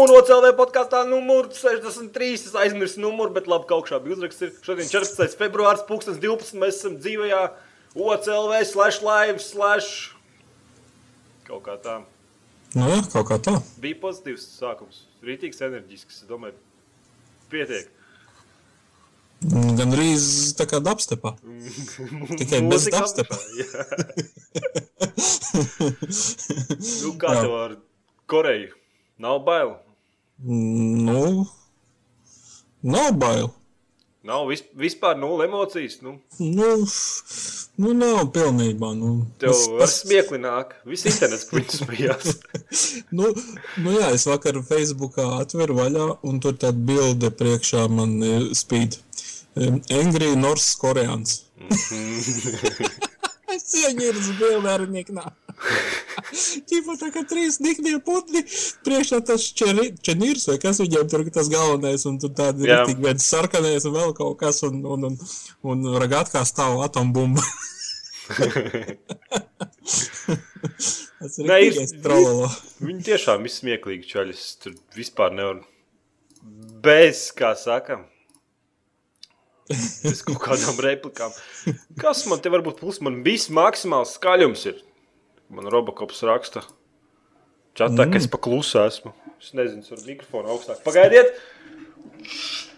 Un OCLV podkāstā numur 63. Es aizmirsu numuru, bet labi, kaut kā bija uzrakstīts. Šodien 14. februāris, 2012. Mēs esam dzīvajā OCLV slash live slash kaut kā tā. Nu, jā, kaut kā tā. Bija pozitīvs sākums, rītīgs, enerģisks. Es domāju, pietiek. Gan arī tā kā dubstepā. Tikai bez jā. nu, kā tev ar Koreju? Nav bail. Nu, nav bail. Nav vis, vispār nulle emocijas. Nu, Nu, nu nav pilnībā. Nu, tev es, ar smiekli nāk. Viss internets viņu smējās. nu, nu jā, es vakar Facebookā atveru vaļā, un tur tāda bilde priekšā man eh, spīd. Um, Angry North Koreans. Es ieņēmu bildi ar niknā. Ķipa tā kā trīs niknie putni, priekšā tas čeri- čenīrs vai kas viņiem tur tas galvenais, un tur tādi Jā. rītīgi viens sarkanais un vēl kaut kas, un, un, un, un ragatkā stāv atombumba. Tas ir rītīgais trololo. Viņi tiešām ir smieklīgi čaļi. Es tur vispār nevaru. Bez, kā saka, bez kaut kādām replikām. Kas man te var būt plus? Man viss maksimāls skaļums ir. Man Robokops raksta. Čatā, ka es paklusu esmu. Es nezinu, ar mikrofonu augstāk. Pagaidiet!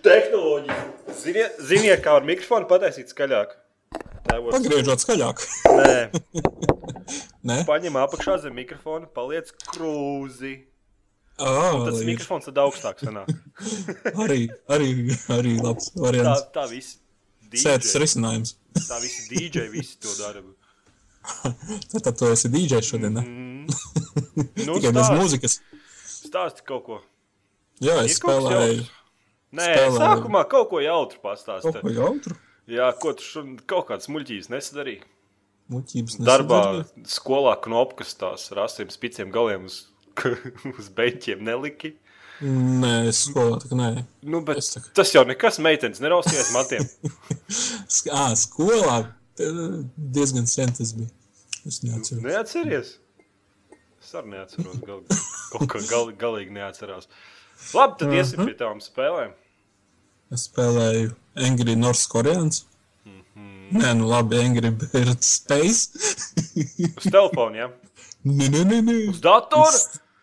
Tehnoloģija. Ziniet, ziniet, kā ar mikrofonu pataisīt skaļāk? Tēvos. Pagriežot skaļāk. Nē, Nē, paņem apakšā zem mikrofona, paliec krūzi. ah, Tas ir. mikrofons tad augstāk sanāk. arī, arī, arī labs Tā, variants. tā visi Sēdes DJ, risinājums. tā visi DJ visi to dara. Tad, tu esi DJ šodien, ne? Nu, Tikai bez mūzikas. stāsti kaut ko. Jā, es kaut spēlēju? Nē, Spēlēju. sākumā kaut ko jautru kaut pastāsti. ko jautru. Jā, ko tu šodien kaut kādas muļķības nesadarīji? Muļķības Darbā, nesadarīju. skolā knopkas tās ar asiem spiciem galiem uz, uz beņķiem neliki. Nē, es skolā tā kā nē. Nu, bet kā- tas jau nekas meitenes nerausties matiem. Ā, skolā diezgan sen tas bija. Es neatceros. Neatceries? Es arī neatceros. Gal, kaut kā gal, galīgi neatceros. Labi, tad iesim pie tām spēlēm. Es spēlēju Angry North Koreans. Mhm. Nē, nu labi, Angry Bird Space. Uz telefona, ja? nē, nē, nē, nē. Uz datora?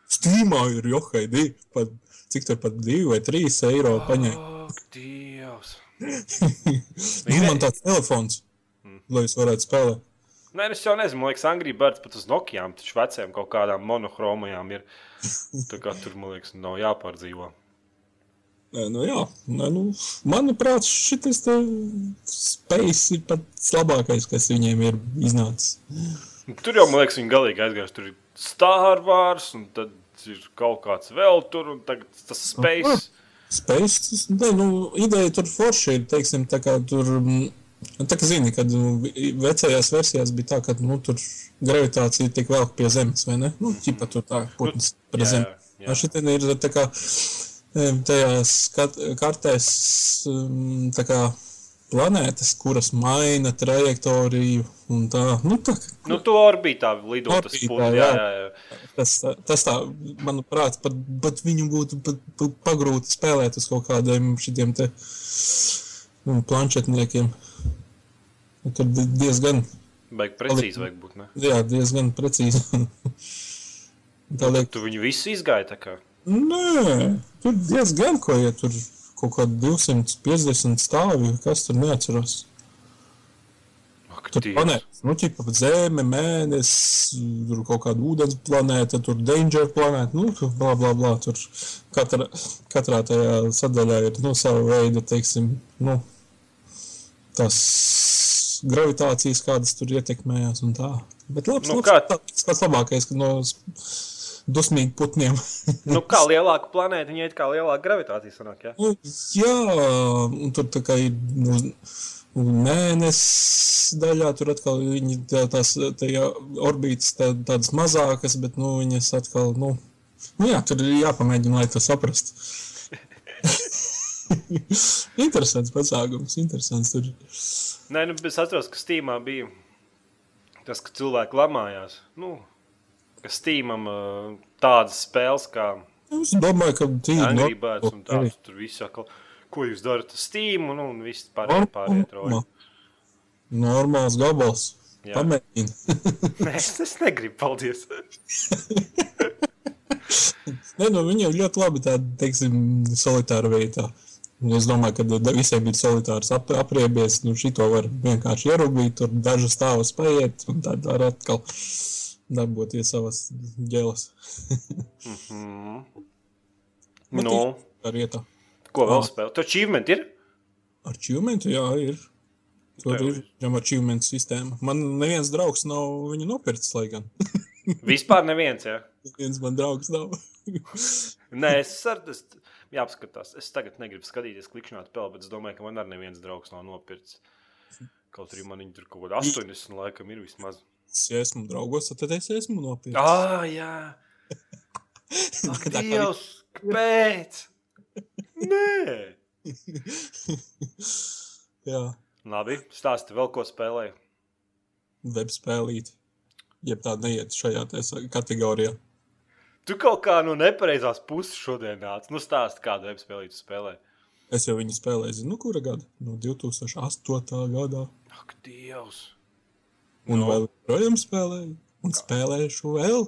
Steamā ir johaidī. Pat, cik tur pat 2 vai 3 eiro paņēma. Ak, Dievs. Nu, man tāds telefons, Mhm. Lai es varētu spēlēt. Nē, nu es jau nezinu, man liekas, Anglijā bērns pat uz Nokijām, taču veciem kaut kādām monochromajām ir. Tā kā tur, man liekas, nav jāpārdzīvo. Nē, nu jā, nē, nu, manuprāt, šis spēks ir pats labākais, kas viņiem ir iznācis. Tur jau, man liekas, viņi galīgi aizgājuši. Tur ir Star Wars, un tad ir kaut kāds vēl tur, un tas Space. Spēks, nē, nu, ideja tur forši ir, teiksim, tā kā tur, mm, tā kā zini, kad nu, vecajās versijās bija tā, ka, nu, tur gravitācija tiek vēl pie zemes, vai ne? Nu, ķipa tur tā, putns pie jā, zemes. jā. Šitien ir tā kā tajās kartēs tā kā planētas, kuras maina trajektoriju un tā, nu tā, Nu, tu orbītā lido tas Orbītā, pūlis. Jā, jā. jā, jā. tas, tas tā, manuprāt, pat, pat viņu būtu pat, pat pagrūti spēlēt uz kaut kādiem šitiem te nu, planšetniekiem. Nu, Tur di- diezgan, Baigi precīzi vajag būt. Ne? jā, diezgan precīzi. tā liek, Tu viņu visu izgāji tā kā. nē, tur diezgan ko, ja tur kaut kādi 250 stāvi, kas tur neatceros. Ak, Tur planētas, nu, ķipa zeme, mēnesis, tur kaut kāda ūdens planēta, tur danger planēta, nu, tur bla, bla, bla. Tur katra, katrā tajā sadaļā ir, nu, sava veida, teiksim, nu, tās gravitācijas, kādas tur ietekmējās un tā. Bet labs, Nu, labs kā- tas pats labākais, ka no s- dusmīgi putniem. Nu, kā lielāka planēta, viņai ir kā lielāka gravitācija. Sanāk, ja? Nu, jā, un tur tā kā ir nu, mēnesis daļā, tur atkal viņi tā, tās tajā orbītas tā, tādas mazākas, bet nu, viņas atkal, nu, nu jā, tur ir jāpamēģina, lai to saprastu. interesants pasākums, interesants tur. Nē, nu, es atceros, ka Steamā bija tas, ka cilvēki lamājās. Nu, ka Steamam uh, tādas spēles kā Es domāju, ka tīri Angry Birds un tāds. Tur viss atkal, ko jūs darat? Steam un, un viss pārējie Norm- pārējie troļi. Normāls gabals. Jā. Pamēģini. Nē, es, negribu, paldies. Nē, nu, viņiem ļoti labi tāda, teiksim, solitāra veidā. Un Es domāju, ka visiem ir solitārs ap, apriebies. Nu, šito var vienkārši ierūpīt, tur dažas stāvus paiet, un tad var atkal darboties savas ģēlas. Mm. Nu, Nu, Ar ietā. ko vēl Ah. spēlēt? Tur achievement ir? Ar čūmentu, jā, ir. Tur Tev ir jau achievement sistēma. Man neviens draugs nav viņu nopircis, lai gan. Vispār neviens, jā. Viens man draugs nav. Nē, es ar tas jāapskatās. Es tagad negribu skatīties, klikšķināt spēli, bet es domāju, ka man arī neviens draugs nav nopircis. Kaut arī man viņi tur kaut kāda 80 laikam ir vismaz. Ja esmu draugos, tad es esmu nopircis. Ah, jā. Ak, Dievs, kāpēc? Nē. Jā, Labi, stāsti vēl, ko spēlēji. webspēlīt. Jeb tā neiet šajā kategorijā. Tu kaut kā no nepareizās puses šodien nāc. Nu, stāsti, kādu webspēlīti spēlē. Es jau viņu spēlēju, zinu, nu, kura gada? No 2008. gadā. Ak, Dievs. Un Nu. no. vēl joprojām spēlēju. Un spēlēšu vēl.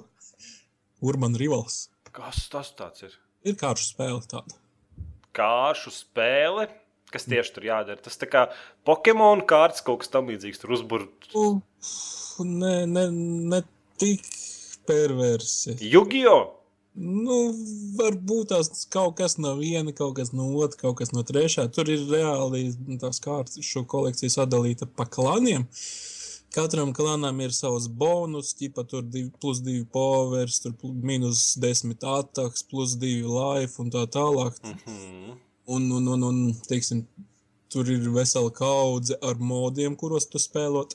Urban Rivals. Kas tas tāds ir? Ir kāršu spēle tāda. Kāšu spēle. Kas tieši tur jādara? Tas tā kā Pokemon kārtas kaut kas tam līdzīgs. Tur uzbūrt Nu, ne, ne, ne tik perversi. Jugio. Nu, varbūt tās kaut kas no viena, kaut kas no otra, kaut kas no trešā. Tur ir reāli tās kārtas, šo kolekciju sadalīta pa klaniem. Katram klanam ir savs bonus, ķipa tur divi, plus divi powers, tur minus desmit attacks, plus divi life un tā tālāk. Mhm. Un, un, un, un teiksim, tur ir vesela kaudze ar modiem, kuros tu spēlot,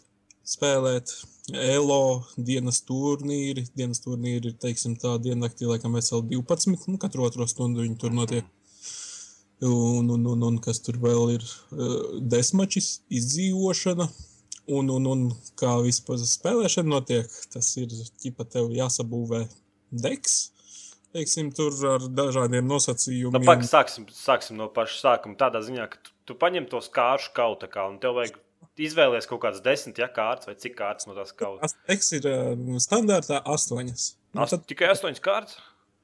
spēlēt. Elo, dienas turnīri. Dienas turnīri ir, teiksim, tā diennaktī, laikam, veseli 12. Nu, katru otro stundu viņi tur notiek. Un, un, un, un kas tur vēl ir? Uh, desmačis, izdzīvošana. Un, un, un kā vispār spēlēšana notiek, tas ir ķipa tev jāsabūvē deks. Teiksim, tur ar dažādiem Nu, nosacījumiem. pak, sāksim, sāksim no paša sākuma. Tādā ziņā, ka tu, tu paņem tos kāršu kaut kā, un tev vajag izvēlēties kaut kādas desmit ja, kārtas, vai cik kārtas no tās kautas. Tas ir uh, standartā astoņas. Nu, Ast, tad, tikai astoņas kārtas.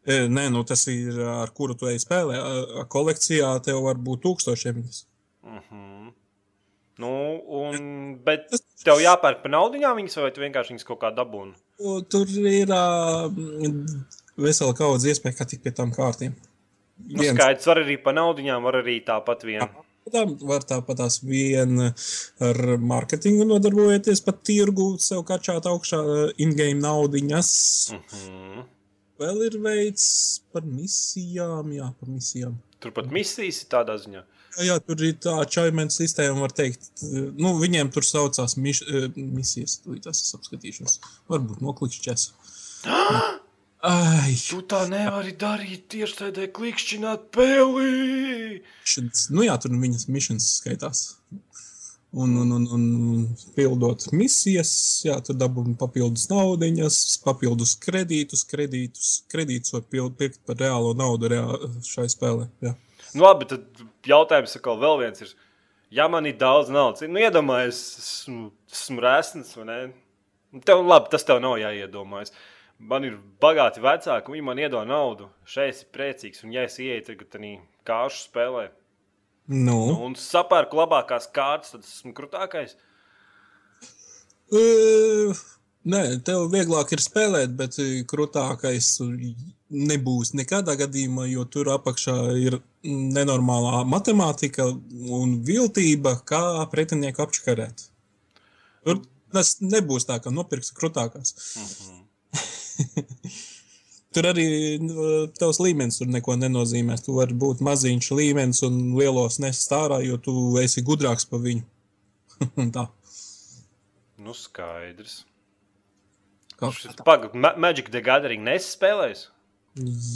e, nē, nu, tas ir ar kuru tu ej spēlē. A- Kolekcijā tev var būt tūkstošiem. viņas. Mhm. Nu, un, bet tev jāpērk par naudu viņas, vai tu vienkārši viņas kaut kā dabūni? Tur ir uh, vesela kaudze iespēja, kā tikt pie tām kārtīm. Nu, skaidrs, var arī par naudu, var arī tāpat vien. Tam var tāpat tās vien ar mārketingu nodarbojoties, pat tirgu sev kačāt augšā eh, in-game naudiņas. Mhm. Vēl ir veids par misijām, jā, par misijām. Turpat misijas ir tādā ziņā. Jā, jā, tur ir tā čaimenta sistēma, var teikt. Nu, viņiem tur saucās miš, eh, misijas. Es esmu apskatījušies. Varbūt noklikšķēs. Ai, Tu tā nevari darīt tieši tādā klikšķināt pēlī. šis, nu jā, tur viņas misijas skaitās. Un, un, un, un pildot misijas, jā, tur dabūjām papildus naudiņas, papildus kredītus, kredītus, kredītus var pild, pirkt par reālo naudu reā, šai spēlē. Jā. Nu, labi, tad jautājums atkal vēl viens ir. Ja man ir daudz naudas, nu, iedomājieties, esmu, esmu rēsnis, vai ne? Nu, Tev, labi, tas tev nav jāiedomājas. Man ir bagāti vecāki, viņi man iedod naudu. Šeit ir priecīgs, un ja es ieeju tagad kāršu spēlē Nu, un sapērku labākās kārtas, tad esmu krūtākais. Uh, nē, tev vieglāk ir spēlēt, bet eh, krūtākais nebūs nekādā gadījumā, jo tur apakšā ir nenormālā matemātika un viltība, kā pretinieku apčakarēt. Tur tas nebūs tā, ka nopirks krūtākās. Tur arī nu, tavs līmenis tur neko nenozīmē. Tu vari būt maziņš līmenis un lielos nest ārā, jo tu esi gudrāks par viņu. tā. Nu, skaidrs. Kā, Pagaidām, Ma Magic the Gathering nespēlēs.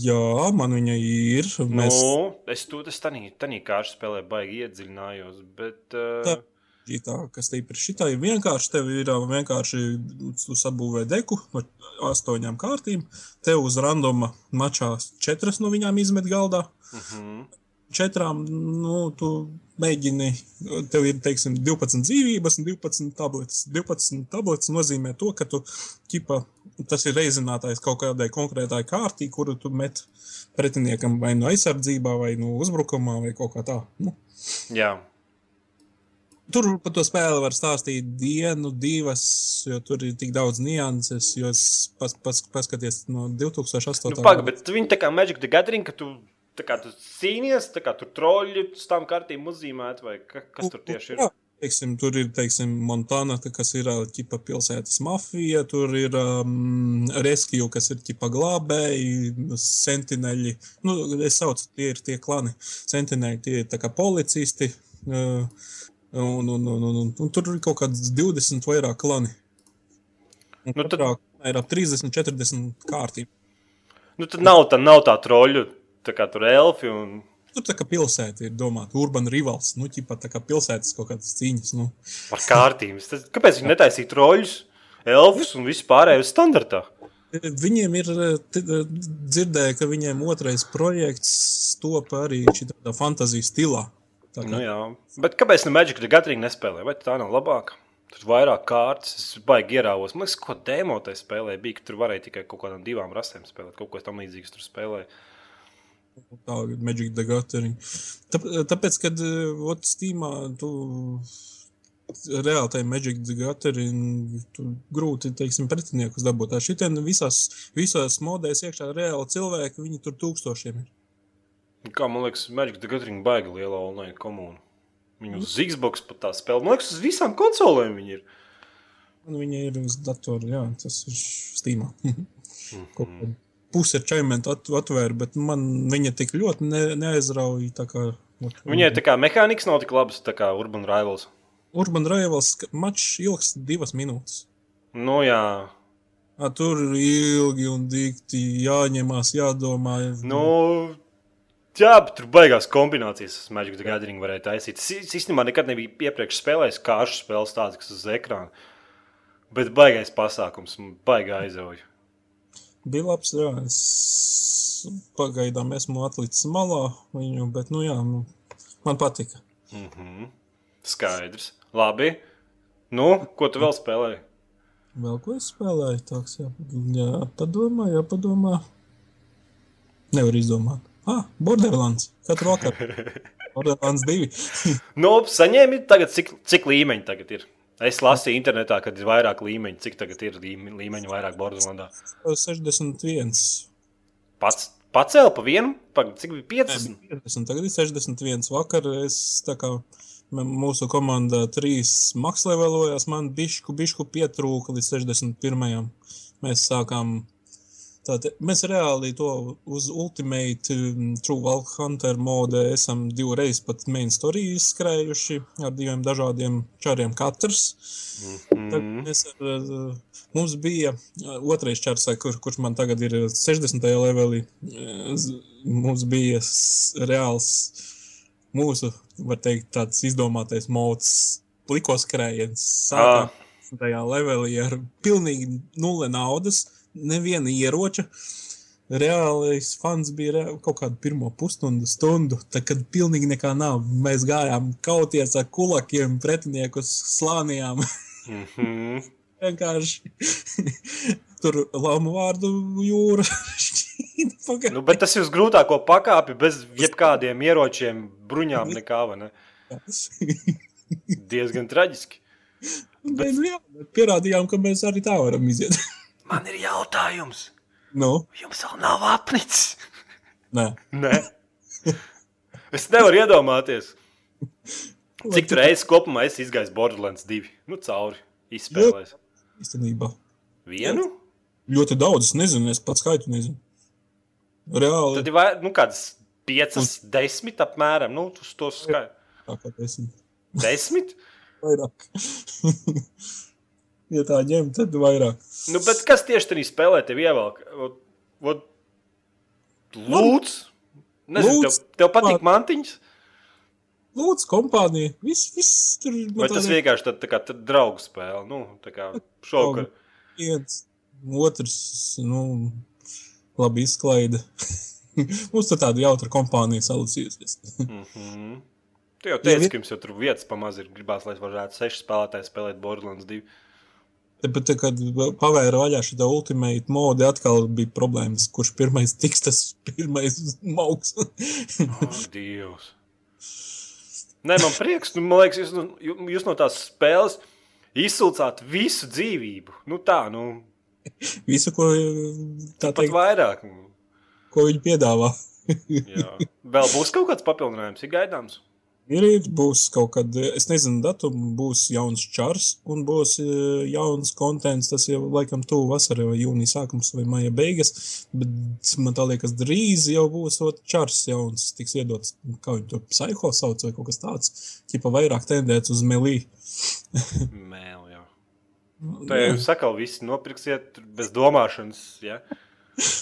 Jā, man viņa ir. Mēs... Nu, es to tādā tādā kāršu spēlē baigi iedziļinājos. Bet, uh, Tā. Sarežģītā, kas te ir šitā, ir vienkārši. Tev ir ā, vienkārši sabūvē deku ar astoņām kārtīm. Tev uz randoma mačā četras no viņām izmet galdā. Četrām, nu, tu mēģini, tev ir, teiksim, 12 dzīvības un 12 tabletes. 12 tabletes nozīmē to, ka tu, ķipa, tas ir reizinātājs kaut kādai konkrētai kārtī, kuru tu met pretiniekam vai no aizsardzībā, vai no uzbrukumā, vai kaut kā tā. Nu, Jā. Tur par to spēli var stāstīt dienu, divas, jo tur ir tik daudz nianses. Jo pas, pas, paskaties no 2008. Nu, Pagaid, bet viņi tā kā Magic the Gathering, ka tu, kā tu cīnies, kā tur troļļi uz tām kartīm uzzīmēt, vai ka, kas tur tieši ir? Jā, teiksim, tur ir teiksim, Montana, kas ir ā, ķipa pilsētas mafija, tur ir um, Rescue, kas ir ķipa glābēji, sentineļi. Nu, es saucu, tie ir tie klani. Sentineļi, tie ir tā kā policisti. Uh, un, un, un, un, un, un tur ir kaut kāds 20 vairāk klani. Un Nu, tad- ir ap 30, 40 kārtīm. Nu, tad nav tā, nav tā troļļu, tā kā tur elfi un Tur tā kā pilsēta ir domāta, urbana rivals, nu, ķipa tā kā pilsētas kaut kādas cīņas. Nu. ar kārtīm. Kāpēc viņi netaisīja troļļus, elfus un visu pārējo standartā? Viņiem ir eh, eh, dzirdēja, ka viņiem otrais projekts top arī šādā fantāzijas stilā. Tā kā, Nu, jā. Bet kāpēc ne Magic the Gathering nespēlē? Vai tā nav labāka? Tur vairāk kārtas, es baigi ierāvos. Man liekas, ko demo tajā spēlē bija, ka tur varēja tikai kaut kādām divām rasēm spēlēt. Kaut ko tam līdzīgu tur spēlēja. tā Magic the Gathering. Tāp- Tāpēc, kad ot, Steamā tu reāli tai Magic the Gathering tu grūti, teiksim, pretiniekus dabūt. Tā šitien visās, visās modēs iekšā reāli cilvēki, viņi tur tūkstošiem ir. Kā man liekas, Magic the Gathering baigi liela online komūna. Viņu uz Xbox pat tā spēlē. Man liekas, uz visām konsolēm viņi ir. Un viņi ir uz datora, jā, tas ir Steamā. Kāda Puse ir čaimenta at, atvēra, bet man viņa tik ļoti ne, neaizrauja. tā kā, ot, Viņai tā kā mehānikas nav tik labas, tā kā Urban Rivals. Urban Rivals mačs ilgs divas minūtes. Nu, jā. A, tur ir ilgi un dikti jāņemās, jādomā. Nu, jā, tur baigās kombinācijas. Es Magic the Gathering varēju taisīt. Es īstenībā nekad nebiju iepriekš spēlējis kāršu spēles tādas, kas uz ekrāna. Bet baigais pasākums, baigā aizrauja. Bija labs, jā. Es pagaidām esmu atlicis malā viņu, bet, nu jā, nu, man patika. Mhm. Skaidrs. Labi. Nu, ko tu vēl spēlēji? Vēl ko es spēlēju? Tāks, jā, jā padomā, jā, padomā. Nevar izdomāt. Ah, Borderlands. Katru vakaru. Borderlands 2. Nu, saņēmi tagad, cik, cik līmeņi tagad ir. Es lasīju internetā, kad ir vairāk līmeņu. Cik tagad ir līme- līmeņu vairāk Bordelandā? 61. Pats pacēla pa vienu, pa, cik bija 50. 50. Tagad ir 61. Vakar es tā kā mūsu komanda trīs makslevelojās, man bišku, bišku pietrūka līdz 61. Mēs sākām. Tātad, mēs reāli to uz Ultimate um, True Valk Hunter mode esam divreiz pat main story izskrējuši ar diviem dažādiem čariem katrs. Tad Mm. mēs ar, uh, mums bija uh, otrais čars, kur, kurš man tagad ir 60. levelī. Mums bija reāls mūsu, var teikt, tāds izdomātais mods, plikos skrējiens. Ah. Sākām tajā levelī ar pilnīgi nulle naudas, neviena ieroča. Reālais fans bija rea- kaut kādu pirmo pusstundu, stundu, tad, kad pilnīgi nekā nav. Mēs gājām kauties ar kulakiem, pretiniekus slānījām. Mhm. vienkārši tur laumu vārdu jūra. šķīda. Nu, bet tas ir uz grūtāko pakāpi, bez jebkādiem ieročiem, bruņām, nekā. Ne? Diezgan traģiski. Bet, nu, jā, bet pierādījām, ka mēs arī tā varam iziet. Man ir jautājums, nu, jums vēl nav apnicis? nē. Nē, es nevaru iedomāties. Cik reizes kopumā es izgāju Borderlands 2? Nu, cauri izspēlēs. Īstenībā. Vienu? Ļoti daudz, es nezinu, es pats skaitu nezinu. Reāli. Tad ir vai, nu, kādas piecas, desmit apmēram. Nu, uz to skaitu. Tā kā esmu Desmit? vairāk. ja tā ņem, tad vairāk. Nu, bet kas tieši tajā spēlē tev ievelk? Lūdzu, nezinu, tev, Lūdz. tev patīk mantiņas? lūdzu, kompānija. Viss, viss tur ir. Vai tas vienkārši tad, tā kā tad draugu spēle? Nu, tā kā šokar. viens, otrs, nu, labi izklaide. Mums tur tāda jautra kompānija salicījusies. Mhm. Tu jau Ja teici, vi- ka jums jau tur vietas pamazs ir. Gribās, lai varētu seši spēlētāji spēlēt Borderlands 2. Bet, kad pavēra vaļā šo ultimate modi, atkal bija problēmas, kurš pirmais tiks, tas pirmais mauks. Ak, Dievs. Nē, man prieks, nu, man liekas, jūs, nu, jū- jūs no tās spēles izsulcāt visu dzīvību. Nu tā, nu, Visu, ko, tā teikt, vairāk. ko viņi piedāvā. Jā. Vēl būs kaut kāds papildinājums, ir gaidāms. Ir, būs kaut kad, es nezinu, datumu, būs jauns čars un būs eh, jauns kontents. Tas jau laikam tuvu vasarai, vai jūnija sākums, vai maija beigas. Bet man tā liekas, drīz jau būs ot, čars jauns, tiks iedots, kā viņi to psiho sauc, vai kaut kas tāds. Ķipa vairāk tendēts uz melī. Mēl, jā. Tā jau sakāt, visi nopirksiet tur bez domāšanas. Ja?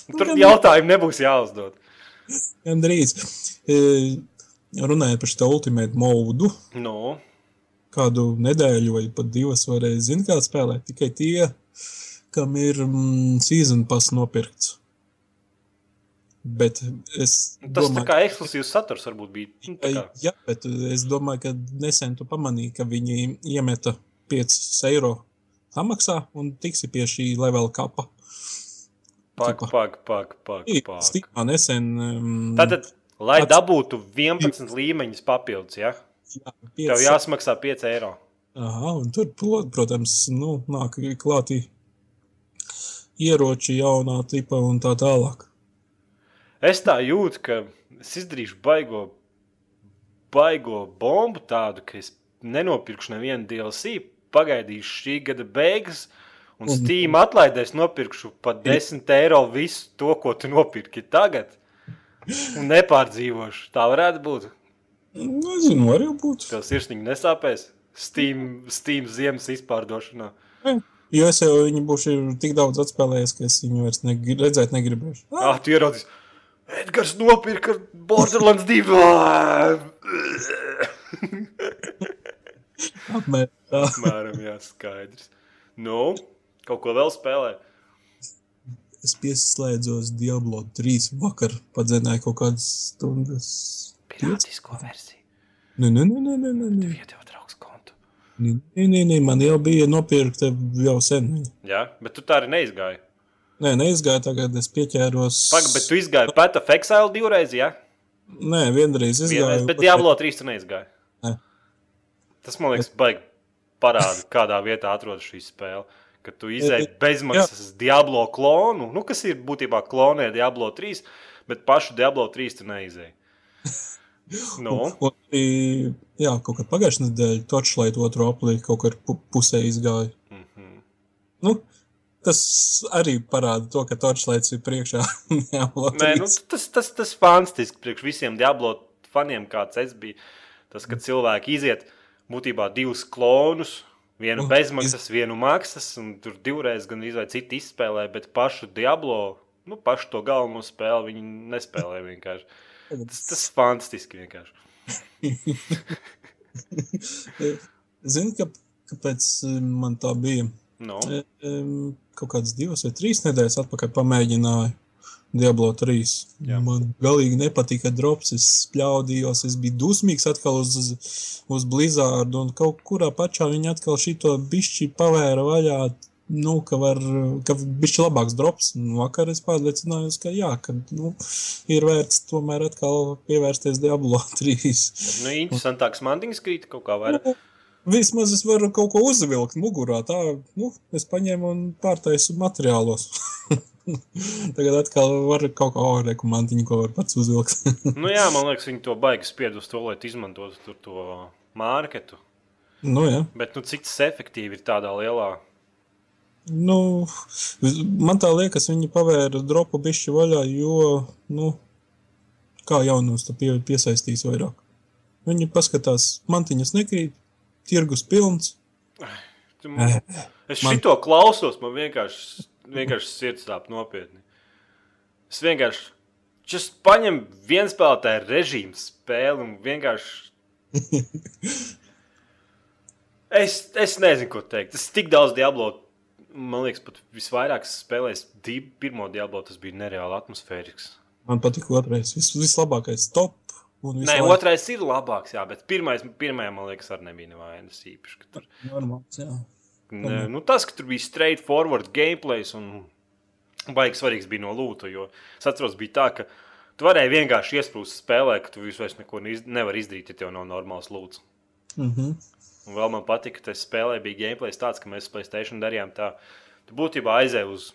Tur gan- jautājumi nebūs jāuzdod. Gan drīz. E, Runājot par šo ultimate modu, Nu, kādu nedēļu vai pat divas varēja zināt, kā spēlēt. Tikai tie, kam ir mm, season pass nopirkts. Bet es tas tā kā ekskluzīvs saturs varbūt bija. Jā, bet es domāju, ka nesen tu pamanīji, ka viņi iemeta 5 eiro samaksā un tiksi pie šī level kapa. Pak, pak, pak, pak, pak. Stīvā nesen. Um, Tātad, lai Ats- dabūtu 11 līmeņus papildus, ja? jā, tev pieci- jāsmaksā 5 eiro. Aha, un tur, pro- protams, nu, nāk klātī ieroči jaunā tipa un tā tālāk. Es tā jūtu, ka es izdarīšu baigo, baigo bombu tādu, ka es nenopirkšu nevienu DLC, pagaidīšu šī gada beigas, un Steam atlaidēs nopirkšu par 10 eiro visu to, ko tu nopirki tagad. Nepārdzīvošu. Tā varētu būt. Nezinu, arī būt. Tev sirsniņa nesāpēs. Steam, Steam ziemas izpārdošanā. Jo es jau viņu būšu tik daudz atspēlējis, ka es viņu vairs negri, redzēt negribēšu. Ah, Ah, tu ieraudzīs. Edgars nopirka Borderlands 2. apmēram. Apmēram, jā, skaidrs. Nu, kaut ko vēl spēlē. Es pieslēdzos Diablo 3 vakar, padzināju kaut kādas stundas. Pirātisko versiju. Nē, nē, nē, nē, nē, nē, nē. Bija tev draugs kontu. Nē, nē, nē, man jau bija nopirkta jau sen. Jā, bet tu tā arī neizgāji. Nē, neizgāju tagad, es pieķēros. Pagaid, bet tu izgāji Path of Exile divreiz, jā? Nē, vienreiz Vienreiz, izgāju. bet Diablo 3 tu neizgāji. Nē. Tas man liekas, baigi parāda, kādā vietā atrodas šī spēle. Kad tu izēji bezmaksas Diablo klonu, nu, kas ir būtībā klonē Diablo 3, bet pašu Diablo 3 tu neizēji. Nu, Un arī, jā, kaut kā pagājušajā nedēļā Torchlight otru aplī kaut kur pu pusē izgāja. mhm. Nu, tas arī parāda to, ka Torchlights ir priekšā. Diablo Nē, 3. nu, tas, tas, tas fantastiski priekš visiem Diablo faniem, kāds es biju. Tas, kad cilvēki iziet būtībā divus klonus, vienu Nu, bezmaksas, vienu maksas, un tur divreiz gan izvēlēt citu izspēlē, bet pašu Diablo, nu, pašu to galveno spēli viņi nespēlē vienkārši. Tas, tas fantastiski vienkārši. Zini, ka, kāpēc eh, man tā bija? Nu, Em, Kaut kādas divas vai trīs nedēļas atpakaļ pamēģināju Diablo 3. Jā. Man galīgi nepatika drops. Es spļaudījos, es biju dusmīgs atkal uz, uz Blizzard. Un kaut kurā pašā viņi atkal šito bišķi pavēra vaļā. Nu, ka var, ka bišķi labāks drops. Un vakar es pārliecinājos, ka jā, ka nu, ir vērts tomēr atkal pievērsties Diablo 3. nu interesantāks mantiņas krīt kaut kā vairāk. Vismaz es varu kaut ko uzvilkt mugurā. Tā, nu, es paņēmu un pārtaisu materiālos. Tagad atkal var kaut kā rekomandiņu, ko var pats uzvilkt. Nu, jā, man liekas, viņi to baigi spied uz to, lai tu izmantotu tur to mārketu. nu, jā. Bet nu, cik tas efektīvi ir tādā lielā Nu, man tā liekas, viņi pavēra dropu bišķi vaļā, jo, nu, kā jaunos tu pie, piesaistīs vairāk. Viņi paskatās, mantiņas nekrīt, tirgus pilns. Tu man- Es Man- šito klausos, man vienkārši, vienkārši sirds sāp nopietni. Es vienkārši just paņemu viens spēlētāju režīmu spēli un vienkārši Es, es nezinu, ko teikt. Tas tik daudz Diablo. Man liekas, pat visvairāk spēlējis divu, pirmo Diablo. Tas bija nereāli atmosfērisks. Man patīk otrais. Vis, vislabākais top. Un Nē, vislabāk- otrais ir labāks, jā, bet pirmais, pirmajā, man liekas, arī nebija nevainas īpaši. ka Tur, Normāls, jā. Ne, nu, tas, ka tur bija straightforward gameplay un baigs svarīgs bija no lūta. Jo es atceros, bija tā, ka tu varēji vienkārši iesprūst spēlē, ka tu vairs neko nevari izdarīt, ja tev nav normāls lūds. Mhm. Un vēl man patika, ka tas spēlē bija gameplay tāds, ka mēs Playstation darījām tā. Tu būtībā aizēji uz,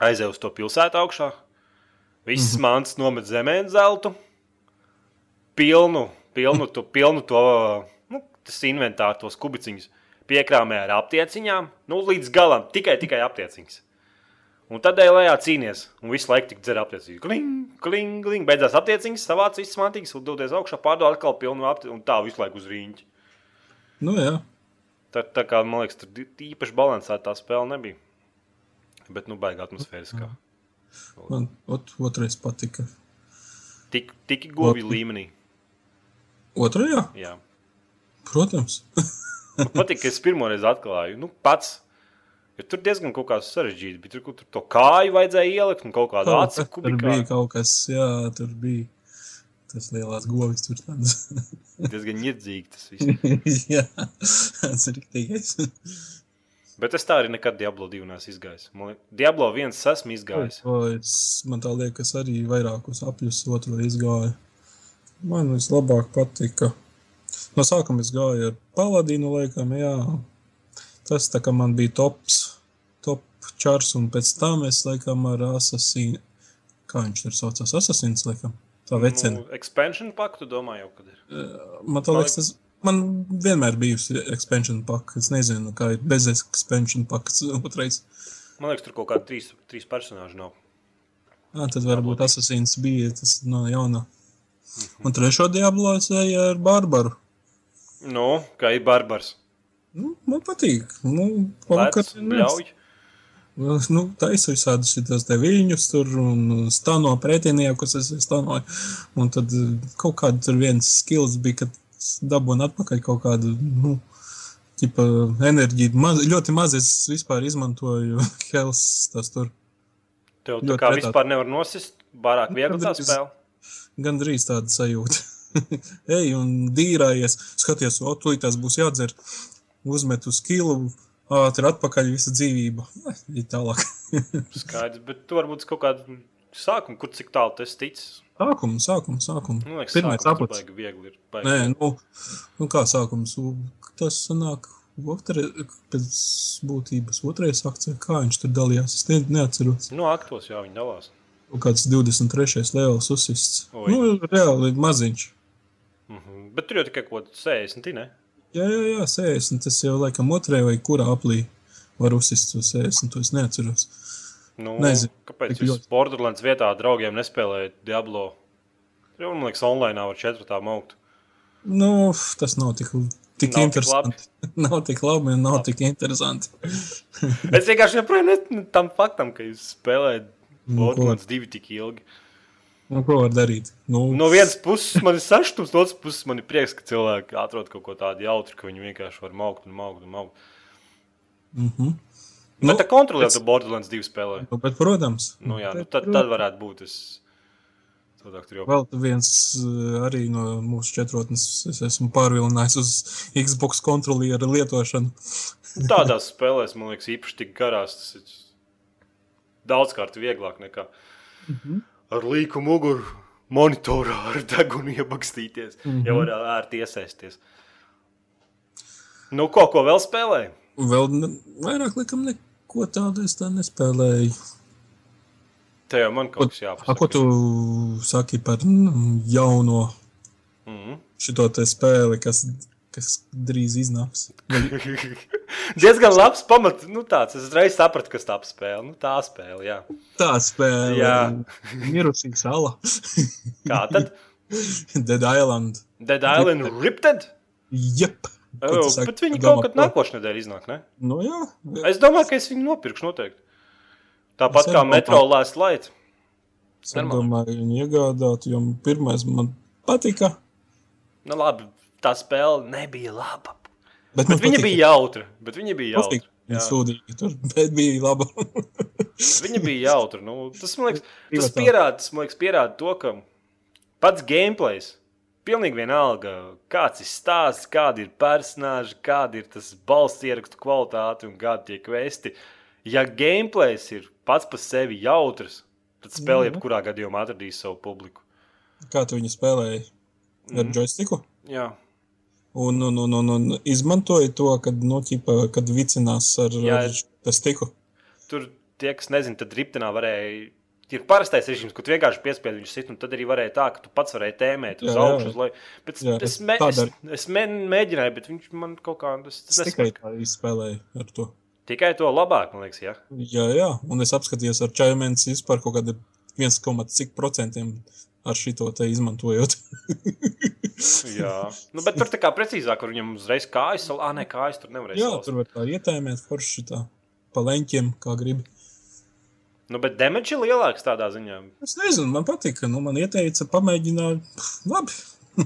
aizēji uz to pilsētu augšā, visas mm -hmm. mantas nomet zemē zeltu, pilnu, pilnu to, pilnu to nu, tas inventāru, tos kubiciņus piekrāmē ar aptieciņām, nu, līdz galam tikai, tikai aptieciņas. Un tad ej lejā cīnīties, un visu laiku tik dzer aptiecīgi. Kling, kling, kling, beidzās aptieciņas, savāc visas mantīgas, un doties augšā, pārdod atkal pilnu aptieciņu, un tā visu laiku uz rīņķi. Nu, jā. Tā, tā kā man liekas, tur īpaši balansēta tā spēle nebija. Bet, nu, baigā atmosfēriskā. Man ot, otrais patika. Tik, tik govī līmenī. Otrajā? Jā. Protams. Man patīk, ka es pirmo reizi atklāju. Nu, pats. Jo tur diezgan kaut kā sarežģīti. bija. Tur, tur to kāju vajadzēja ielikt un kaut kādu acu tur bija kubikā. kaut kas, jā, tur bija tas lielās govis tur tāds. Diezgan ņirdzīgi tas viss. jā, tas ir riktīgais. Bet es tā arī nekad Diablo 2 neesmu izgājis. Man Diablo 1 esmu izgājis. O, es, man tā liekas, arī vairākus apļus otru izgāju. Man vislabāk patika. No sākuma es gāju ar paladīnu, laikam, jā. Tas tā kā man bija tops, top čars, un pēc tam es laikam ar asasīnu. Kā viņš tur saucās? Asasins, laikam. Tā vecena. Nu, expansion pack, tu domā jau, kad ir. Man tā liekas, tas man vienmēr bijusi expansion pack. Es nezinu, kā ir bez expansion packs otrais. Man liekas, tur kaut kādi trīs, trīs personāži nav. Jā, tad varbūt asasīns bija tas no jauna. Un trešo diablo es eju ar barbaru. Nu, kā ir barbars. Nu, man patīk. Nu, vakar Lēts, bļauj. Nu, taisu visādus šitos te viļņus tur un stano pretiniekus es stanoju. Un tad eh, kaut kāda tur viens skills bija, kad dabūnu atpakaļ kaut kādu, nu, tipa enerģiju. Maz, ļoti maz es vispār izmantoju Hells tas tur. Tev tā kā retā. vispār nevar nosist, pārāk viegli tā Gandrīz. spēle. Gan drīz tāda sajūta. Ej, un dīrājies, skaties, o, tūlīt tās būs jādzer. Uzmet uz kilu, ātri atpakaļ visa dzīvība. Ir tālāk. Skaidrs, bet tu varbūt kaut kādu sākumu, kur cik tālu tas ticis. Sākuma, sākuma, sākuma. Nu, liekas, sākums apats. baigi viegli ir. baigi Nē, nu, nu kā sākums. Tas sanāk, otrē, pēc būtības otrais akts, kā viņš tur dalījās. Es ne, neatceros. Nu, aktos jau viņi dalās. Kaut kāds 23. levels uzsists. Oi. Nu, reāli maziņš. Mhm. Bet tur jau tikai kaut kāda 60, ne? Jā, jā, jā, 60. Tas jau laikam otrē vai kurā aplī var uzsist to 60. To es neatceros. Nu, Nezinu, Kāpēc tik jūs ļoti. Borderlands vietā draugiem nespēlējat Diablo? Tur jau, man liekas, online var četrtām augt. Nu, tas nav tik, tik Nav tik interesanti. nav tik labi un nav tik interesanti. Es vienkārši joprojām neticu tam faktam, ka jūs spēlējat Nu? Borderlands 2 tik ilgi. Nu, ko var darīt? Nu, No vienas puses man ir saštums, no otras puses man ir prieks, ka cilvēki atrod kaut ko tādu jautru, ka viņi vienkārši var maukt un maukt un maukt. mm -hmm. Nu, bet tā kontrolē jau Borderlands 2 spēlē. nu, bet, protams. Nu, jā, nu, Bet, tad, tad varētu būt. Es... Jau Vēl viens eh, arī no mūsu četrotnes. Es esmu pārvilinājis uz Xbox kontrolieru lietošanu. Tādās spēlēs, man liekas, īpaši tik garās. Tas ir daudzkārt vieglāk nekā ar līku muguru monitorā ar degunu iebakstīties. Mm -hmm. Jau var ērti iesaisties. Nu, ko, ko vēl spēlēji? Vēl ne, vairāk, laikam, neko tādu es tā nespēlēju. Te jau man kaut kas A, jāpasaka. ko tu saki par mm, jauno Mm -hmm. šo te spēli, kas, kas drīz iznāks? Diezgan labs pamats. Nu, tāds. Es uzreiz sapratu, kas tā spēle. Nu, tā spēle, jā. Tā spēle, Jā. Mirusī sala, Kā tad? Dead Island. Dead Island Ripted? Jep! Oh, tu saki? bet viņi Tu kaut domā, kad ko? nākošais nedēļa iznāk, ne? Nu jā, Es domāju, ka es viņu nopirkšu noteikti. Tāpat kā Metro. Last Light. es domāju, viņu iegādāt, jo pirmais man patika. Nu, labi, tā spēle nebija laba. Bet, Bet viņa bija jautra. Bet viņa bija jautra. Viņa Jā. sūdīga tur, bet bija laba. Viņa bija jautra. Nu, tas, man liekas, tas pierāda, tas, man liekas, pierāda to, ka pats gameplays. Pilnīgi vienalga, kāds ir stāsts, kādi ir personāļi, kāda ir tas balss ierakstu kvalitāte un kādi tiek vēsti. Ja gameplays ir pats par sevi jautrs, tad spēle Mhm. jebkurā gadījumā atradīs savu publiku. Kā tu viņu spēlēji? Ar Mhm. joystiku? Jā, Un, un, un, un, un izmantoja to, kad, nu, ķipa, kad vicinās ar, Jā, ar tas tiku. tur tie, kas nezina, tad riptenā varēja. Ir parastais režīms, kur vienkārši piespiedi viņu sit, un tad arī varēja tā, ka tu pats varēji tēmēt uz Jā, augšu. leju. Bet Jā, es, tā es, es me, mēģināju, bet viņš man kaut kā tas tikai tā izspēlēju ar to. Tikai to labāk, man liekas, jā. Jā, jā, un es apskatījos ar čaujumēnus vispār kaut kāda 1, cik procentiem ar šito te izmantojot. jā. Nu, bet tur tā kā precīzāk, kur viņam uzreiz kājas, ah, nē, kājas tur nevarēja. jā, salauzt. tur var tā ietēmēt forši tā pa leņķiem, kā gribi. Nu, bet damage ir lielāks tādā ziņā. Es nezinu, man patika, nu, man ieteica pamēģināt, labi.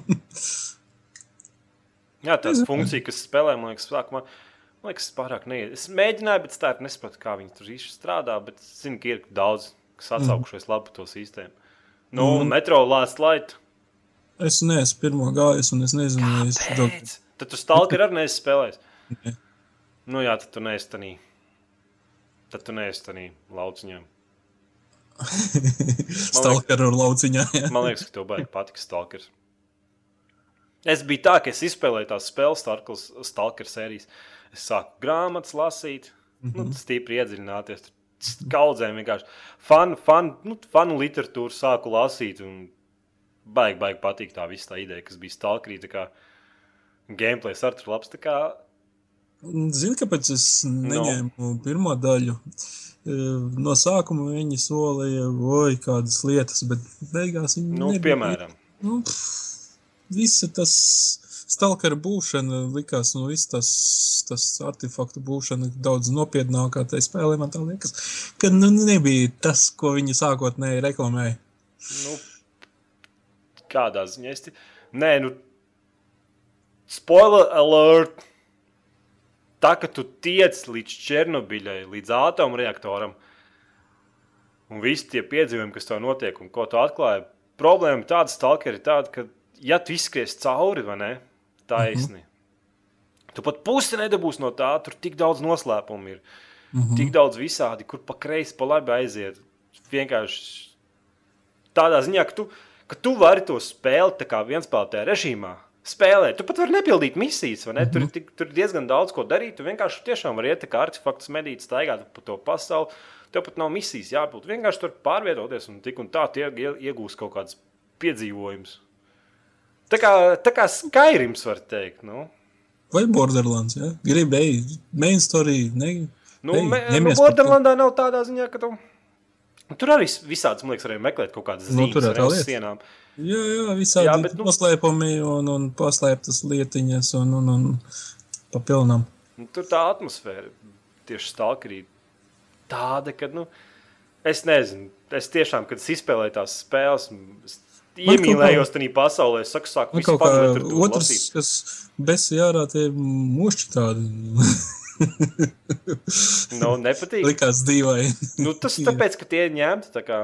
Jā, tā funkcija, kas spēlē, man liekas, sākumā. Man liekas, pārāk neiet. Es mēģināju, bet tā nesapratu, kā viņi tur īsti strādā. Bet es zinu, ka ir daudz, kas atsaukušies mm. labi par to sistēmu. Nu, mm. Mm. metro last light. Es neesmu pirmo gājis, un es nezinu, vai es Pēc. Tad tu stalker arī neesi spēlējis. Nē. Nu jā, tad tu neesi tanī. Tad tu neesi tanī lauciņā. stalkeru ar lauciņā. jā. Man liekas, ka tev baigi patiks stalkers. Es biju tā, ka es izspēlēju tās spēles, Stalker sērijas. Es sāku grāmatas lasīt, mm -hmm. nu, stipri iedziļināties. tur Kaudzēm vienkārši fanu, fanu, nu, fanu literatūru sāku lasīt. un Baigi, baigi patīk tā visa tā ideja, kas bija kā Gameplays ar tur labs. Zini, kāpēc es neņēmu no. pirmo daļu? E, No sākuma viņi solīja, oi, kādas lietas, bet beigās viņi Nu, nebija. piemēram, Nu, pff, visa tas stalkera būšana likās, nu, viss tas, tas artefaktu būšana daudz nopietnākā tajā spēlē, man tā liekas, ka nu, nebija tas, ko viņi sākotnēji reklamēja. nu, kādā ziņā es. ti- Nē, nu, spoiler alert! Tā, ka tu tiec līdz Černobiļai, līdz atomreaktoram, un visi tie piedzīvojumi, kas tev notiek, un ko tu atklāji, problēma tāda, stalkeri, tāda, ka, ja tu izskries cauri, vai ne, taisni, tu pat pusi nedabūsi no tā, tur tik daudz noslēpumu ir, Mhm. tik daudz visādi, kur pa kreisi, pa labi aiziet. Vienkārši tādā ziņā, ka tu, ka tu vari to spēlēt tā kā vienspēlētajā režīmā. Spēlēt, tu pat vari nepildīt misijas, vai ne? Mm -hmm. tur, ir tik, tur ir diezgan daudz ko darīt. Tu vienkārši tiešām vari iet kā artefakts, medīt, staigāt pa to pasauli. Tev pat nav misijas jāpild. Vienkārši tur pārvietoties un tik un tā tie ie- iegūs kaut kādas piedzīvojumus. Tā kā, tā kā Skyrims var teikt. Nu. Vai Borderlands, ja? Gribēji main story, ne? Nu, Ej, me, nu. Borderlandā nav tādā ziņā, ka tu. Tur arī visādas, man liekas, varēja meklēt kaut kādas Nu, zīmes arī lieta. sienām. Jā, jā, visādi Jā, bet, nu- noslēpumi un, un paslēptas lietiņas un, un, un papilnām. Nu, tur tā atmosfēra tieši stalkerī tāda, ka, nu, es nezinu, es tiešām, kad es izspēlēju tās spēles, es iemīlējos tajā pasaulē, es saku, sāku kaut kā otrs, lasīt. kas besi jārā, tie mušķi tādi. Nu, nepatīk. Likās dīvaini. Nu, tas tāpēc, ka tie ir ņemti tā kā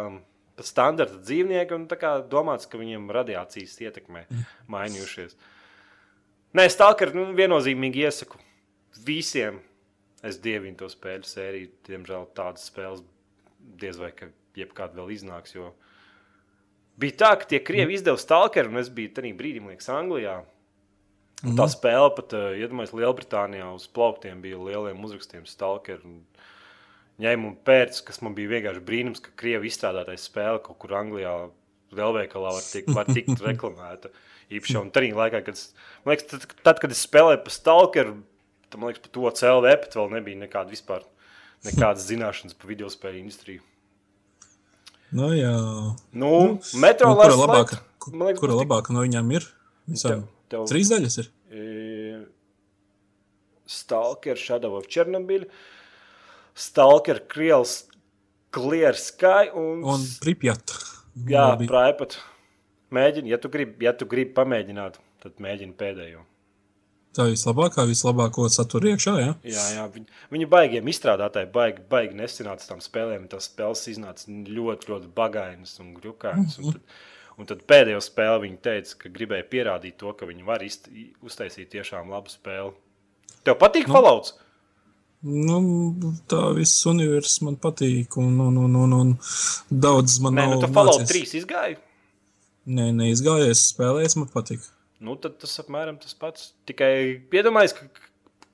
standarta dzīvnieki un tā kā domāts, ka viņiem radiācijas ietekmē mainījušies. Nē, stalker, nu, viennozīmīgi iesaku visiem. Es dievinu to spēļu sēriju. Diemžēl tādas spēles diez vai ka jebkāda vēl iznāks. Jo bija tā, ka tie krievi izdeva stalkeru, un es biju tajā brīdī, man liekas, Anglijā. Un tā spēle pat, uh, iedomājieties, Lielbritānijā uz plauktiem bija lieliem uzrakstiem stalkeru. Ņēmu un pēc, kas man bija vienkārši brīnums, ka krievi izstrādātais spēle kaut kur Anglijā, lielveikalā var tikt, var tikt reklamēta. Īpaši jau tādā laikā, kad, es, liekas, tad, tad, kad es spēlēju pa stalkeru, tad man liekas, par to CLV pat vēl nebija nekāda vispār. Nekādas zināšanas par video spēļu industriju. Nu, jā. Nu, metro Nu, kura labāka, liekas, kura būs tik- labāka no viņām ir? Visām. Tev- tev- Trīs daļas ir. E, Stalker, Shadow of Chernobyl, Stalker, Krievs, Clear Sky un, Un Pripjat. jā. Praipat. Mēģini, ja tu gribi, ja tu gribi pamēģināt, tad mēģina pēdējo. Tā vislabākā, vislabāko satura iekšā. Ja? Jā, jā viņi, viņi baigiem izstrādātāji, baigi, baigi nesanāca tām spēlēm. Tās spēles iznāca ļoti, ļoti bagainas un grūkainas. Un tad, un tad pēdējo spēli viņi teica, ka gribēja pierādīt to, ka viņi var izt, uztaisīt tiešām labu spēli. Tev patīk nu, Fallouts? Nu, tā viss universums man patīk, un, un, un, un, un daudz man Nē, nav. nu, tu Fallout 3 izgāji? Nē, neizgājies, spēlējies, man patīk. Nu, tad tas apmēram tas pats. Tikai iedomājieties, ka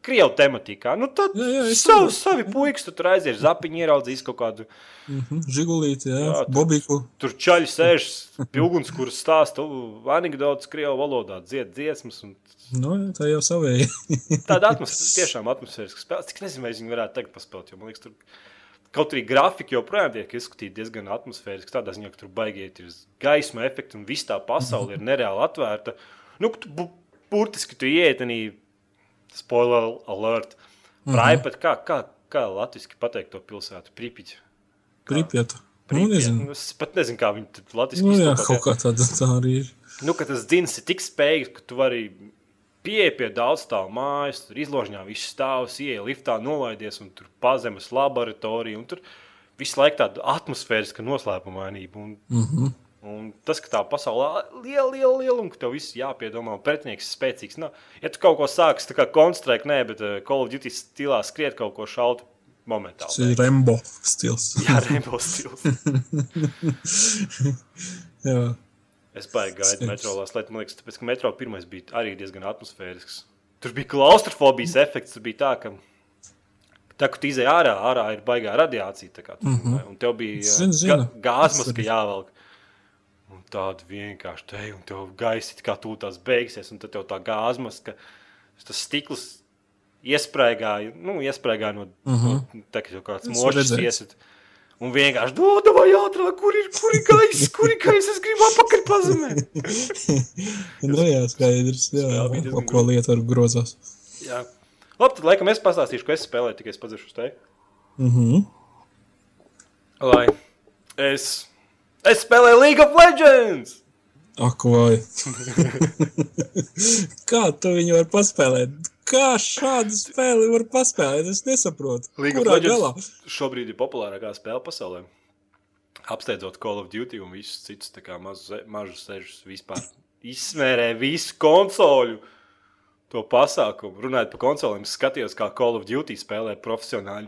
krievu tematikā. Nu, tad Jā, jā, savu, saprotu. savi puikas, tu tur aizies, zapiņu ieraudzīs kaut kādu. Mhm, Žigulīti, jā, Jā, jā tu- Bobiku. Tur čaļi sēž pie uguns, kuras stāsta anekdotas krievu valodā, dzied dziesmas. Un Nu, jā, tā jau savēja. tāda atmosfēra, tiešām atmosfēriska spēle. Cik nezinu, vai viņi varētu tagad paspēlēt, jo man liekas, tur kaut arī grafika joprojām tiek izskatīta diezgan atmosfēriski. Tādā ziņā, ka tur baigiet ir gaisma efekti un viss tā pasaule ir nereāli atvērta. Nu, tu bu- burtiski tu ieiet arī spoiler alert. Praipat, kā, kā, kā latviski pateikt to pilsētu? Pripiķi. Pripjata. Nu, nezinu. Nu, Es pat nezinu, kā viņi tur latviski Nu, jā, kaut kā tāda tā arī ir. Nu, ka tas dzins ir tik spējīgs, ka tu vari pieeja pie daudz stāvu mājas, tur izložņā viss stāvs, ieeja liftā, nolaidies, un tur pazemes laboratorija, un tur visu laiku tāda atmosfēriska noslēpumainība. Un, Mm -hmm. Un tas, ka tā pasaulē ir liela, liela, liela, un ka tev viss jāpiedomā, un pretinieks ir spēcīgs. Nav. Ja tu kaut ko sāksi, tā kā konstruēt, nē, bet uh, Call of Duty stilā skriet kaut ko šaut momentāli. Tas ir Rembo stils. Jā, Rainbow stils. jā. Es baigi gaidu metro lietu, man liekas, tāpēc, ka metro pirmais bija arī diezgan atmosfērisks. Tur bija klaustrofobijas efekts, tur bija tā, ka tā, kad tu izēji ārā, ārā ir baigā radiācija, tā kā tur, mm -hmm. un tev bija Zinu, ā, zinu. gāzmaska jāvelk. Tāda vienkārši te, un tev gaisa kā tūlīt beigsies, un tad tev tā gāzmaska, tas stikls iesprēgāja, nu, iesprēgāja no, mm -hmm. no tā, ka jau kāds mošs iesiet. Un vienkārši dod, vai ātrāk, kur ir, kur ir gaisa, kur ir gaisa, es gribu apakaļ pazemē. nu, jā, skaidrs. Jā, diezgan kaut ko lietu ar grozās. Jā. Labi, tad laikam es pastāstīšu, ko es spēlēju, tikai es padzišu uz tevi. Mhm. Lai es, es spēlēju League of Legends! Ak, vai. Kā tu viņu vari paspēlēt? Kā šādu spēli var paspēlēt? Es nesaprotu. League of Kurā Legends šobrīd ir populārākā spēle pasaulē. Apsteidzot Call of Duty un visus citus mažus sežus vispār. Izsmērē visu konsoli. To pasākumu. Runājot par konsolēm, es skatījos, kā Call of Duty spēlē profesionāļi.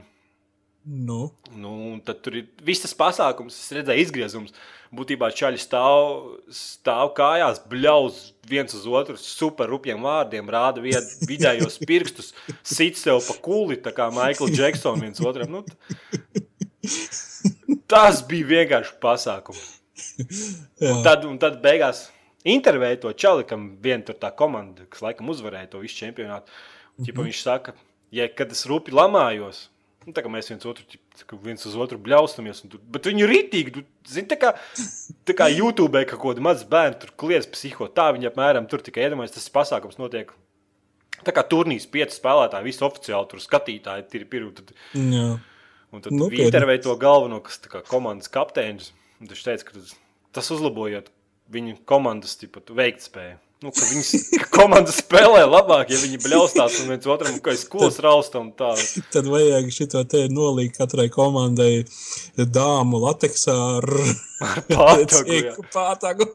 Nu, Nu, tad tur ir viss tas pasākums, es redzēju, izgriezums. Būtībā čaļi stāv, stāv kājās, bļauz viens uz otru, super rupjiem vārdiem, rāda vied, vidējos pirkstus, sit sev pa kuli, tā kā Maikls Džeksons viens otram. Nu, tas bija vienkārši pasākums. Un tad, un tad beigās intervēja to čali, kam viena tur tā komanda, kas laikam uzvarēja to visu čempionātu. Un, ķipa, viņš saka, ja kad es rupi lamājos, nu, tā kā mēs viens, otru, kā viens uz otru bļaustamies, tur, bet viņi ir rītīgi. tu Zini, tā kā, tā kā YouTube kaut kāda maza bērna tur kliedz psiho. Tā viņi apmēram tur tikai iedomājas, tas pasākums notiek. Tā kā turnīrs, pieci spēlētāji, visi oficiāli tur skatītāji, ir pirmie. Un tad Nopietni. viņi intervēja to galveno, kas kā komandas kapteinis. un Viņš teica, ka tas, uzlabojot viņu komandas veiktspēju. Nu, ka viņas komanda spēlē labāk, ja viņi bļaustās un viens otram kā skolas rausta un tā. Tad vajag šito te nolīgt katrai komandai dāmu lateksā ar Pātagu, jā. pātagu.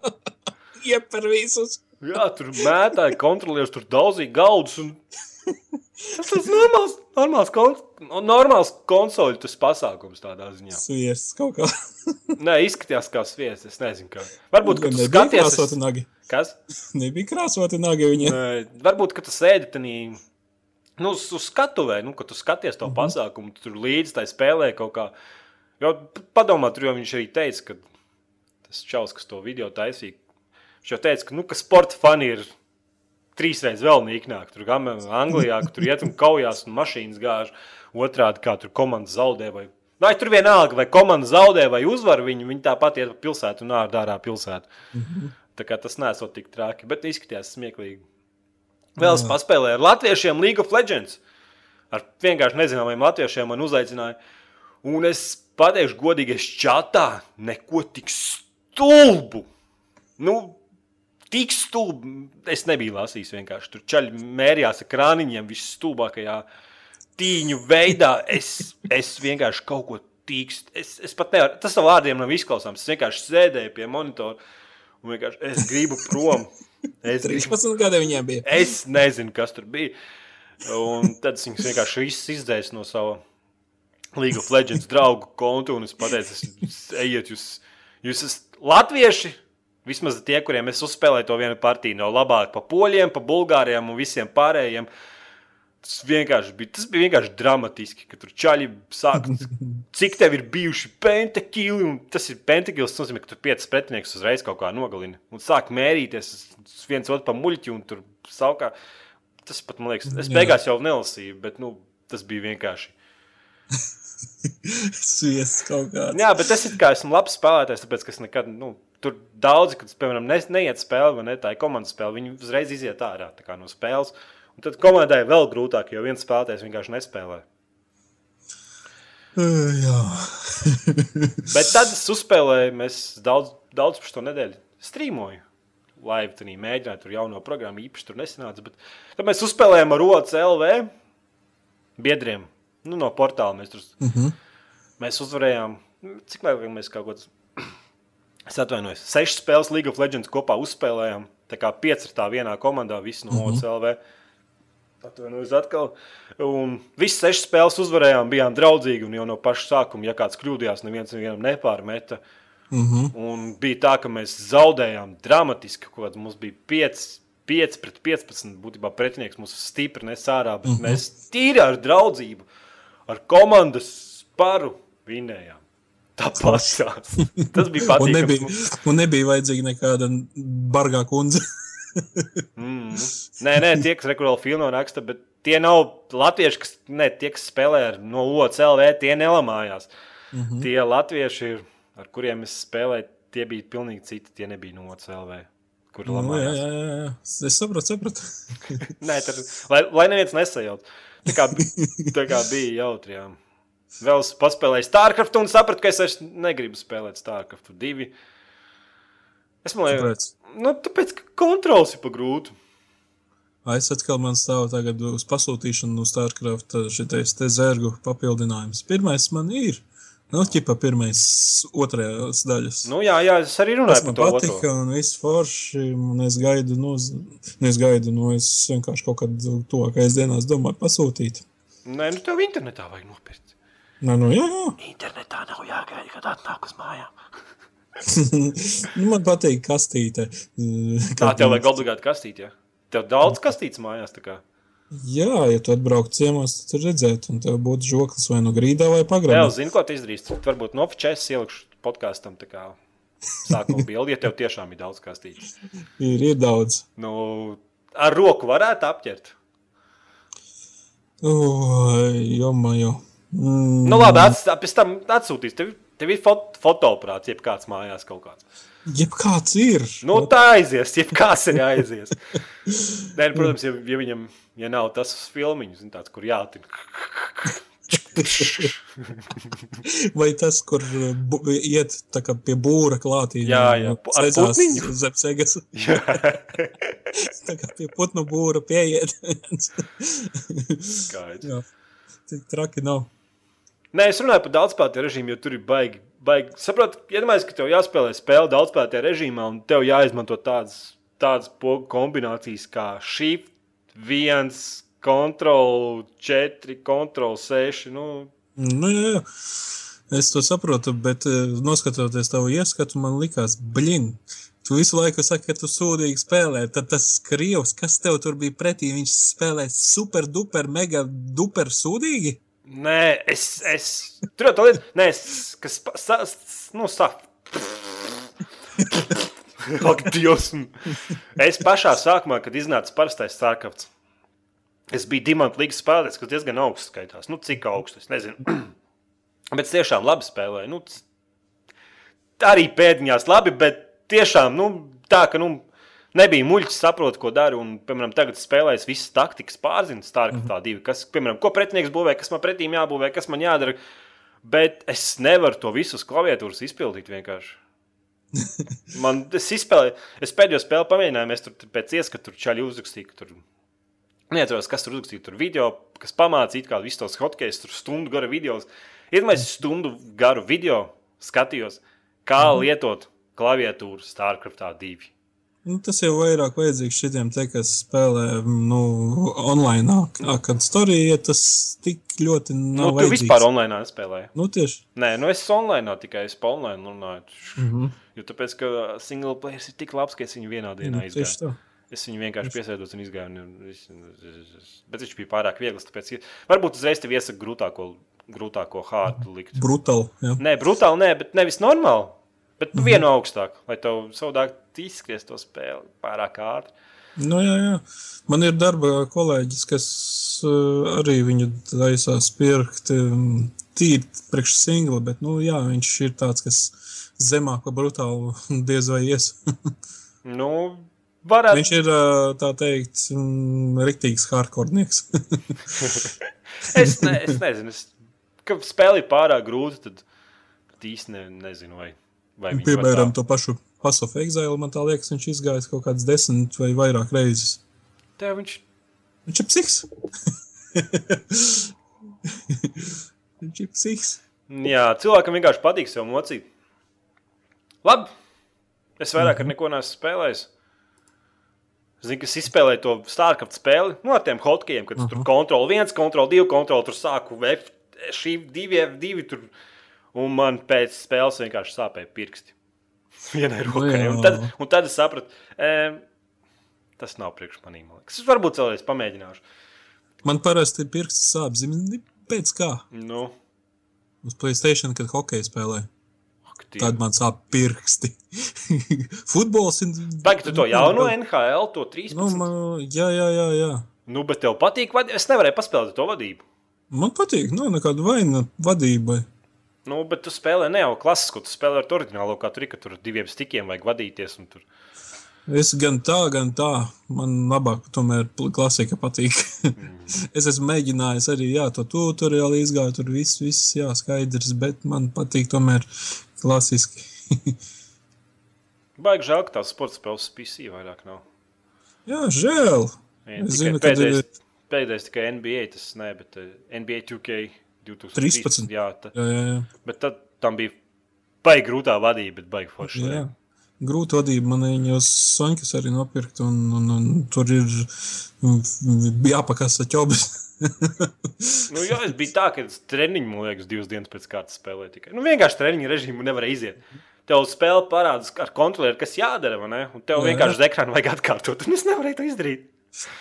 Ieper visus. Jā, tur mētāji, kontrolieris, tur daudzīja gaudus. Un... Tas tas normāls, normāls, kon... normāls konsoļu tas pasākums tādā ziņā. Sviests kaut kā. Nē, izskatījās kā sviests, es nezinu kā. Varbūt, ka tu skaties... nagi. Kas? Nebija krāsoti nagi viņiem. Nē, varbūt, ka tas sēdi tādā nu, uz, uz skatuves, nu, kad tu skaties to mm -hmm. pasākumu, tu tur līdzi tai spēlē kaut kā. Jo, padomā, tur jau viņš arī teica, ka tas čels, kas to video taisīja, viņš jau teica, ka, nu, ka sporta fani ir trīsreiz vēl nīknāk. Tur gan Anglijā, ka tur iet un kaujās un mašīnas gāž otrādi, kā tur komanda zaudē. Vai, vai tur vienalga, vai komanda zaudē vai uzvar viņu, viņi tāpat iet pa pilsētu un ārā pilsētu. Mm -hmm. Tas nesot tik traki, bet izskatījās smieklīgi. Vēl es paspēlēju ar latviešiem League of Legends. Ar vienkārši nezināmiem latviešiem man uzaicināja. Un es pateikšu, godīgi, es čatā neko tik stulbu. Nu, tik stulbi. Es nebiju lasījis vienkārši. Tur čaļi mērījās ar krāniņiem visstulbākajā tīņu veidā. Es, es vienkārši kaut ko tīkstu. Es, es pat nevaru, tas ar vārdiem nav izklausāms. Es vienkārši sēdēju pie monitora un vienkārši es gribu prom. Es, gribu, 13 gadi viņiem bija. es nezinu, kas tur bija. Un tad viņus vienkārši visus izdzēsu no sava League of Legends draugu konta un es pateicu, es, ejiet, jūs, jūs esat latvieši. Vismaz tie, kuriem es uzspēlēju to vienu partiju, nav labāk par poļiem, par bulgāriem un visiem pārējiem. Tas vienkārši bija, tas bija vienkārši dramatiski, ka tur čaļi sāk, cik tev ir bijuši pentakili, un tas ir pentakils, tas nozīmē, ka tur piecas pretinieks uzreiz kaut kā nogalina. Un sāk mērīties viens otru pa muļķi, un tur savukārt, tas pat, man liekas, es beigās jau nelasīju, bet, nu, tas bija vienkārši. Sviests kaut kāds. Jā, bet es kā esmu labs spēlētājs, tāpēc, ka es nekad, nu, tur daudzi, kad, piemēram, ne, neiet spēle vai ne tā ir komandas spēle, viņi uzreiz iziet ārā tā kā no spēles. Un tad komandai vēl grūtāk, jo viens spēlētājs vienkārši nespēlē. Uh, jā. Bet tad es uzspēlēju, mēs daudz, daudz par šo nedēļu strīmoju. Live tur mēģināju, tur jauno programmu īpaši tur nesanāca. Bet tad mēs uzspēlējām ar OCLV biedriem. Nu, no portāla mēs tur Uh -huh. Mēs uzvarējām, cik labi mēs kaut kādā. Es atvainojos, sešas spēles League of Legends kopā uzspēlējām. Tā kā pieci ir tā vienā komandā, visi no Mhm. OCLV. Atvainojos atkal. Un visas sešas spēles uzvarējām, bijām draudzīgi. Un jau no paša sākuma, ja kāds kļūdījās, neviens nevienam nepārmeta. Uh -huh. Un bija tā, ka mēs zaudējām dramatiski. Mums bija 5, 5 pret 15. Būtībā pretinieks mums stipri nesārā, bet mm -hmm. mēs tīri ar draudzību, ar komandas paru vinējām. Tāpat. Tas bija Un patīkami. nebija, un nebija vajadzīga nekāda bargā kundze. Mm. Nē, nē, tie, kas regulāri filmā raksta, bet tie nav latvieši, kas, ne, tie, kas spēlē no OCLV, tie nelamājās. Mm -hmm. Tie latvieši, ir, ar kuriem es spēlēju, tie bija pilnīgi citi. Tie nebija no OCLV. Kur Nu, jā, jā, jā. Es saprotu, saprotu. Nē, tad, lai, lai neviens nesajaut. Tā kā, tā kā bija jautri. Jā. Vēl es paspēlēju StarCraft un sapratu, ka es vairs negribu spēlēt StarCraft 2. Es domāju, Kāpēc? Nu, tāpēc, ka kontrols ir pa grūti. Es atkal man stāvu tagad uz pasūtīšanu no StarCraft šitais te zērgu papildinājums. Pirmais man ir. Nu, ķipa pirmais, otrajās daļas. Nu, jā, jā, es arī runāju man par to patika, otro. un viss forši. Un es gaidu, nu, nu, es gaidu, nu, es vienkārši kaut kādā tuvākajās dienās domāju pasūtīt. Nē, nu tev internetā vajag nopirkt. Nē, nu, jā, jā. Internetā nav jāgaida, kad atnāk uz mājām. Nu, man patīk kastīte. Tā tev vajag obligāti kastīt, jā. Tev daudz kastītes mājās. Jā, ja tu atbrauktu ciemos, tad tu redzētu, un tev būtu žoklis vai nu grīdā vai Jā, pagrabā. zinu, ko tu izdarīsi. Tu varbūt nofočēs ielikšu podkāstam, sākuma bildi, ja tev tiešām ir daudz kastītes. Ir, ir daudz. Nu, ar roku varētu apķert. Oi, jomajo. Mm, Nu, labi, atsūtīs. Tev, tev ir fot, fotoaparāts, jeb kāds mājās kaut kāds. Jebkāds ir. Nu, tā aizies, jeb kāds ir aizies. Nē, nu, protams, ja, ja viņam ja nav tas filmiņš, tāds, kur jātina. Vai tas, kur iet kā pie būra klātī? Jā, jā, pu- ar putniņu. Zem segas. Jā. Tā kā pie putnu būra pieiet. Skaidrs. tik traki nav. Nē, es runāju par daudzspēlētāju režīmu, jo tur ir baigi. baigi. Saprotu, iedomājieties, ka tev jāspēlē spēle daudzspēlētāju režīmā, un tev jāizmanto tādas, tādas kombinācijas kā Shift, 1, Ctrl 4, Ctrl 6. Nu, Nu, jā, jā. Es to saprotu, bet eh, noskatoties tavu ieskatu, man likās, blin. Tu visu laiku saki, ka tu sūdīgi spēlē. Tad tas krievs, kas tev tur bija pretī, viņš spēlē super, duper, mega, duper sūdīgi. Nē, es. es tur jau tā lieta, nē, es, kas. Sa, nu, sa. Ak, Dievs! Es pašā sākumā, kad iznāca parastais sārkavs, es biju Dimanta līgas spēlētājs, kas diezgan augsts skaitās. Nu, cik augsts, es nezinu. bet es tiešām labi spēlēju. Nu, arī pēdiņās labi, bet tiešām nu, tā, ka nu, nebija muļķis, saprot, ko dara. Un, piemēram, tagad spēlēs visas taktikas pārziņas, tā ir tā divi, kas, piemēram, ko pretinieks būvē, kas man pretīm jābūvē, kas man jādara. Bet es nevaru to visus klaviatūras izpildīt vienkārši. Man tas izspēlēja. Es pēdējo spēli pamēģināju, mēs tur pēc ieskatu čaļi uzrakstīja, ka tur. Neatceros, kas tur uzrakstīja. Tur video, kas pamācīja kā visus tos hotkejus, tur stundu gara video. Iedomājieties, stundu garu video skatījos, kā mm. lietot klaviatūru StarCraftā 2. Nu, tas jau vairāk vajadzīgs šitiem te, kas spēlē nu, online. Kad storija tas tik ļoti nav. Nu, tu vajadzīgs. vispār online nespēlēji. Nu, tieši. Nē, nu es online tikai es pa online runāju. Mm -hmm. Jo tāpēc, ka single player ir tik labs, ka es viņu vienā dienā Nu, tā. Es viņu vienkārši piesēdos un izgāju. Un es, bet viņš bija pārāk viegls. Tāpēc, varbūt uzreiz tev iesaka grūtāko, grūtāko hārdu likt. Brutāli. Nē, brutāli, nē, bet nevis normāli. Bet Mhm. mm -hmm. vienu augstāk, lai tev savādāk izskries to spēli pārāk ātri. Nu, jā, jā. Man ir darba kolēģis, kas uh, arī viņu taisās pirkt um, tīri priekš singla, bet nu, jā, viņš ir tāds, kas zemāk par brutālu diez vai ies. Nu, varētu. viņš ir uh, tā teikt, mm, riktīgs hardcore-nieks. Es, ne, es nezinu, es, ka spēle ir pārāk grūta, tad, īsti ne, nezinu, vai, Piemēram, tā- to pašu Pass of Exile, man tā liekas, viņš izgājis kaut kādas desmit vai vairāk reizes. Tev viņš Viņš ir psiks. viņš ir psiks. Jā, cilvēkam vienkārši patīk sev mocīt. Labi. Es vairāk ar neko neesmu spēlējis. Zinu, kas izspēlēja to Starcraft spēli nu, ar tiem hotkeyiem, kad uh -huh. tur kontroli viens, kontroli divi, kontroli tur sāku šī divi, F2 tur. Un man pēc spēles vienkārši sāpēja pirksti. Vienai rokai. Un tad, un tad es sapratu, e, tas nav priekš manīm. man. Es varbūt vēlreiz pamēģināšu. Man parasti ir pirksts sāp, zini, pēc kā. Nu, Uz Playstation, kad hokeju spēlē. ak, tie- Tad man sāp pirksti. Futbols ir. Vai tu to jauno NHL, to 13? Nu, man, jā, jā, jā, jā. Nu, bet tev patīk, vad... es nevarēju paspēlēt to vadību. Man patīk, nav nekāda vaina vadībai. Nu, bet tu spēlē ne jau klasisko, tu spēlē ar to oriģinālo, kā tur ir, ka tur diviem stikiem vajag vadīties. un Tur... Es gan tā, gan tā. Man labāk tomēr klasika patīk. es esmu mēģinājis arī jā, to tutoriālu izgāt, tur viss, viss jā, skaidrs, bet man patīk tomēr klasiski. Baigi žēl, ka tās sporta spēles PC vairāk nav. jā, žēl. Vien, Es zinu, ka pēdējais, ir- pēdējais tikai NBA, tas ne, bet eh, NBA 2K 2013. 13. Jā, ta, Jā, jā, jā. bet tad tam bija baigi grūtā vadība, bet baigi forši. jā. Grūti vadība, man viņa Sonkas arī nopirkt, un, un, un tur ir mm, jāpakasa ķobis. Nu, jā, es biju tā, ka es treniņu, man liekas, divas dienas pēc kārtas spēlēju tikai. Nu, vienkārši treniņu režīmu nevar iziet. Tev spēle parādās ar kontrolieri, kas jādara? Un tev Jā. vienkārši uz ekrāna vajag atkārtot, un es nevarēju to izdarīt.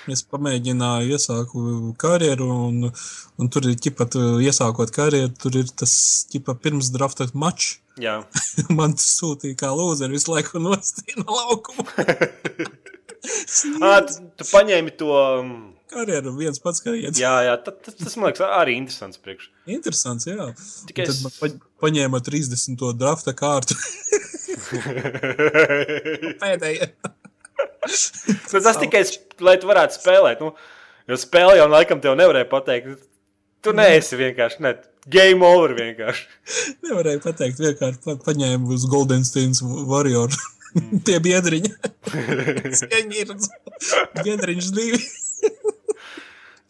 Es pamēģināju, iesāku karjeru, un, un tur ir ķipat, iesākot karjeru, tur ir tas ķipa pirms drafta mačs. Jā, Man tas sūtīja kā lūzeri visu laiku nostīna laukumu. à, tu, tu paņēmi to. um, Karjeru viens pats karjeras. Jā, jā tas, tas, tas man liekas arī interesants. Priekš. Interesants, jā. Tikai es- Tad pa, paņēma 30. drafta kārtu pēdējā. Nu, tas tikai, lai tu varētu spēlēt. Nu, jo spēle jau laikam tev nevarēja pateikt. Tu neesi vienkārši. Ne, game over vienkārši. Nevarēja pateikt, vienkārši pa, paņēma uz Golden Steins Warrior. Tie biedriņi. Cieņi ir biedriņš divi.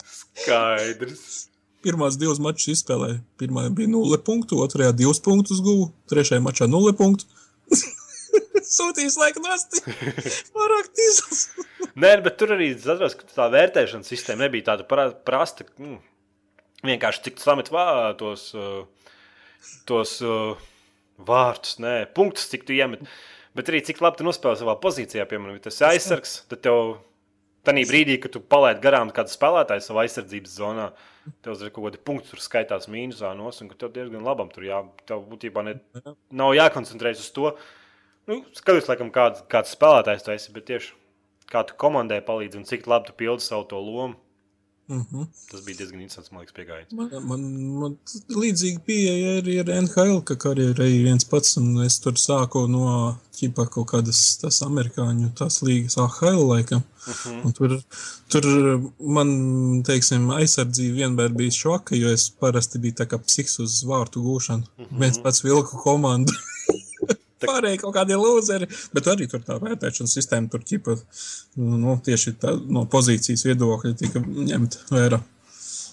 Skaidrs. Pirmās divas mačus izspēlēja. Pirmā bija 0 punktu, otrajā 2 punktus guva, trešajā mačā 0 punktu. Sūtījis laiku nosti. Pārāk tīzls. Nē, bet tur arī atceros, ka tā vērtēšanas sistēma nebija tāda pra- prasta. Mm, vienkārši cik tu samet vā, tos, uh, tos uh, vārdus, nē, punktus, cik tu iemet. Bet arī cik labi tu nospēlēji savā pozīcijā, piemēram, ja tas ir aizsargs. Tad tev tajā brīdī, kad tu palaidi garām kādu spēlētāju savā aizsardzības zonā, tev uzreiz kaut kādi punkti tur skaitās mīnusā nos, un tev diezgan labam tur jā, tev būtībā ne, nav jākoncentrējas uz to. Nu, skaties, laikam, kāds, kāds spēlētājs tu esi, bet tieši kā tu komandai palīdzi un cik labi tu pildi savu to lomu. Mm -hmm. Tas bija diezgan interesants, man liekas, pieejams. Man, man, man līdzīgi pieeja arī ar NHL, ka karjerai viens pats, un es tur sāku no ķipa kaut kādas tās amerikāņu tās līgas AHL laikam. Uh -huh. Un tur, tur man, teiksim, aizsardzība vienmēr bija šoka, jo es parasti biju tā kā psiks uz vārtu gūšanu. Uh -huh. Viens pats vilku komandu. Pārējie kaut kādi lūzeri, bet arī tur tā vērtēšanas sistēma, tur ķipa, nu, tieši tā, no pozīcijas viedokļa tika ņemta vērā.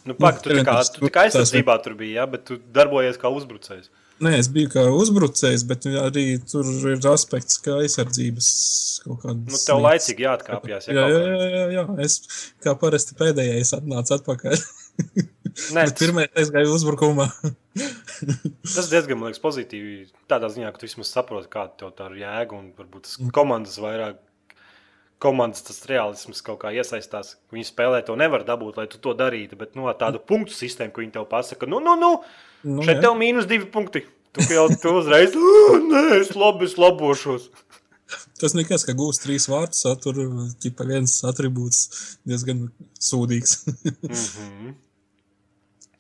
Nu, pak, tu tā kā, tu tas- aizsardzībā tur biji, ja, bet tu darbojies kā uzbrucējs. Nē, es biju kā uzbrucējs, bet arī tur ir aspekts, kā aizsardzības kaut kāda. Nu, tev laicīgi jāatkāpjas. Jā, jā, jā, jā, jā, es kā parasti pēdējais atnācu atpakaļ. Nē, Bet pirmais aizgāju uzbrukumā. Tas diezgan man liekas, pozitīvi. Tādā ziņā, ka tu vismaz saproti, kāda tev tā ir jēga un varbūt tas komandas vairāk. Komandas tas realisms kaut kā iesaistās. Viņi spēlē to nevar dabūt, lai tu to darītu. Bet nu, tādu punktu sistēmu, ko viņi tev pasaka, nu, nu, nu, Nu, šeit jā. tev mīnus divi punkti. Tu jau tu uzreiz, "Ugh, nē, es labi, es labošos. Tas nekas, ka gūs trīs vārdus, tur ir viens attribūts diezgan sūdīgs.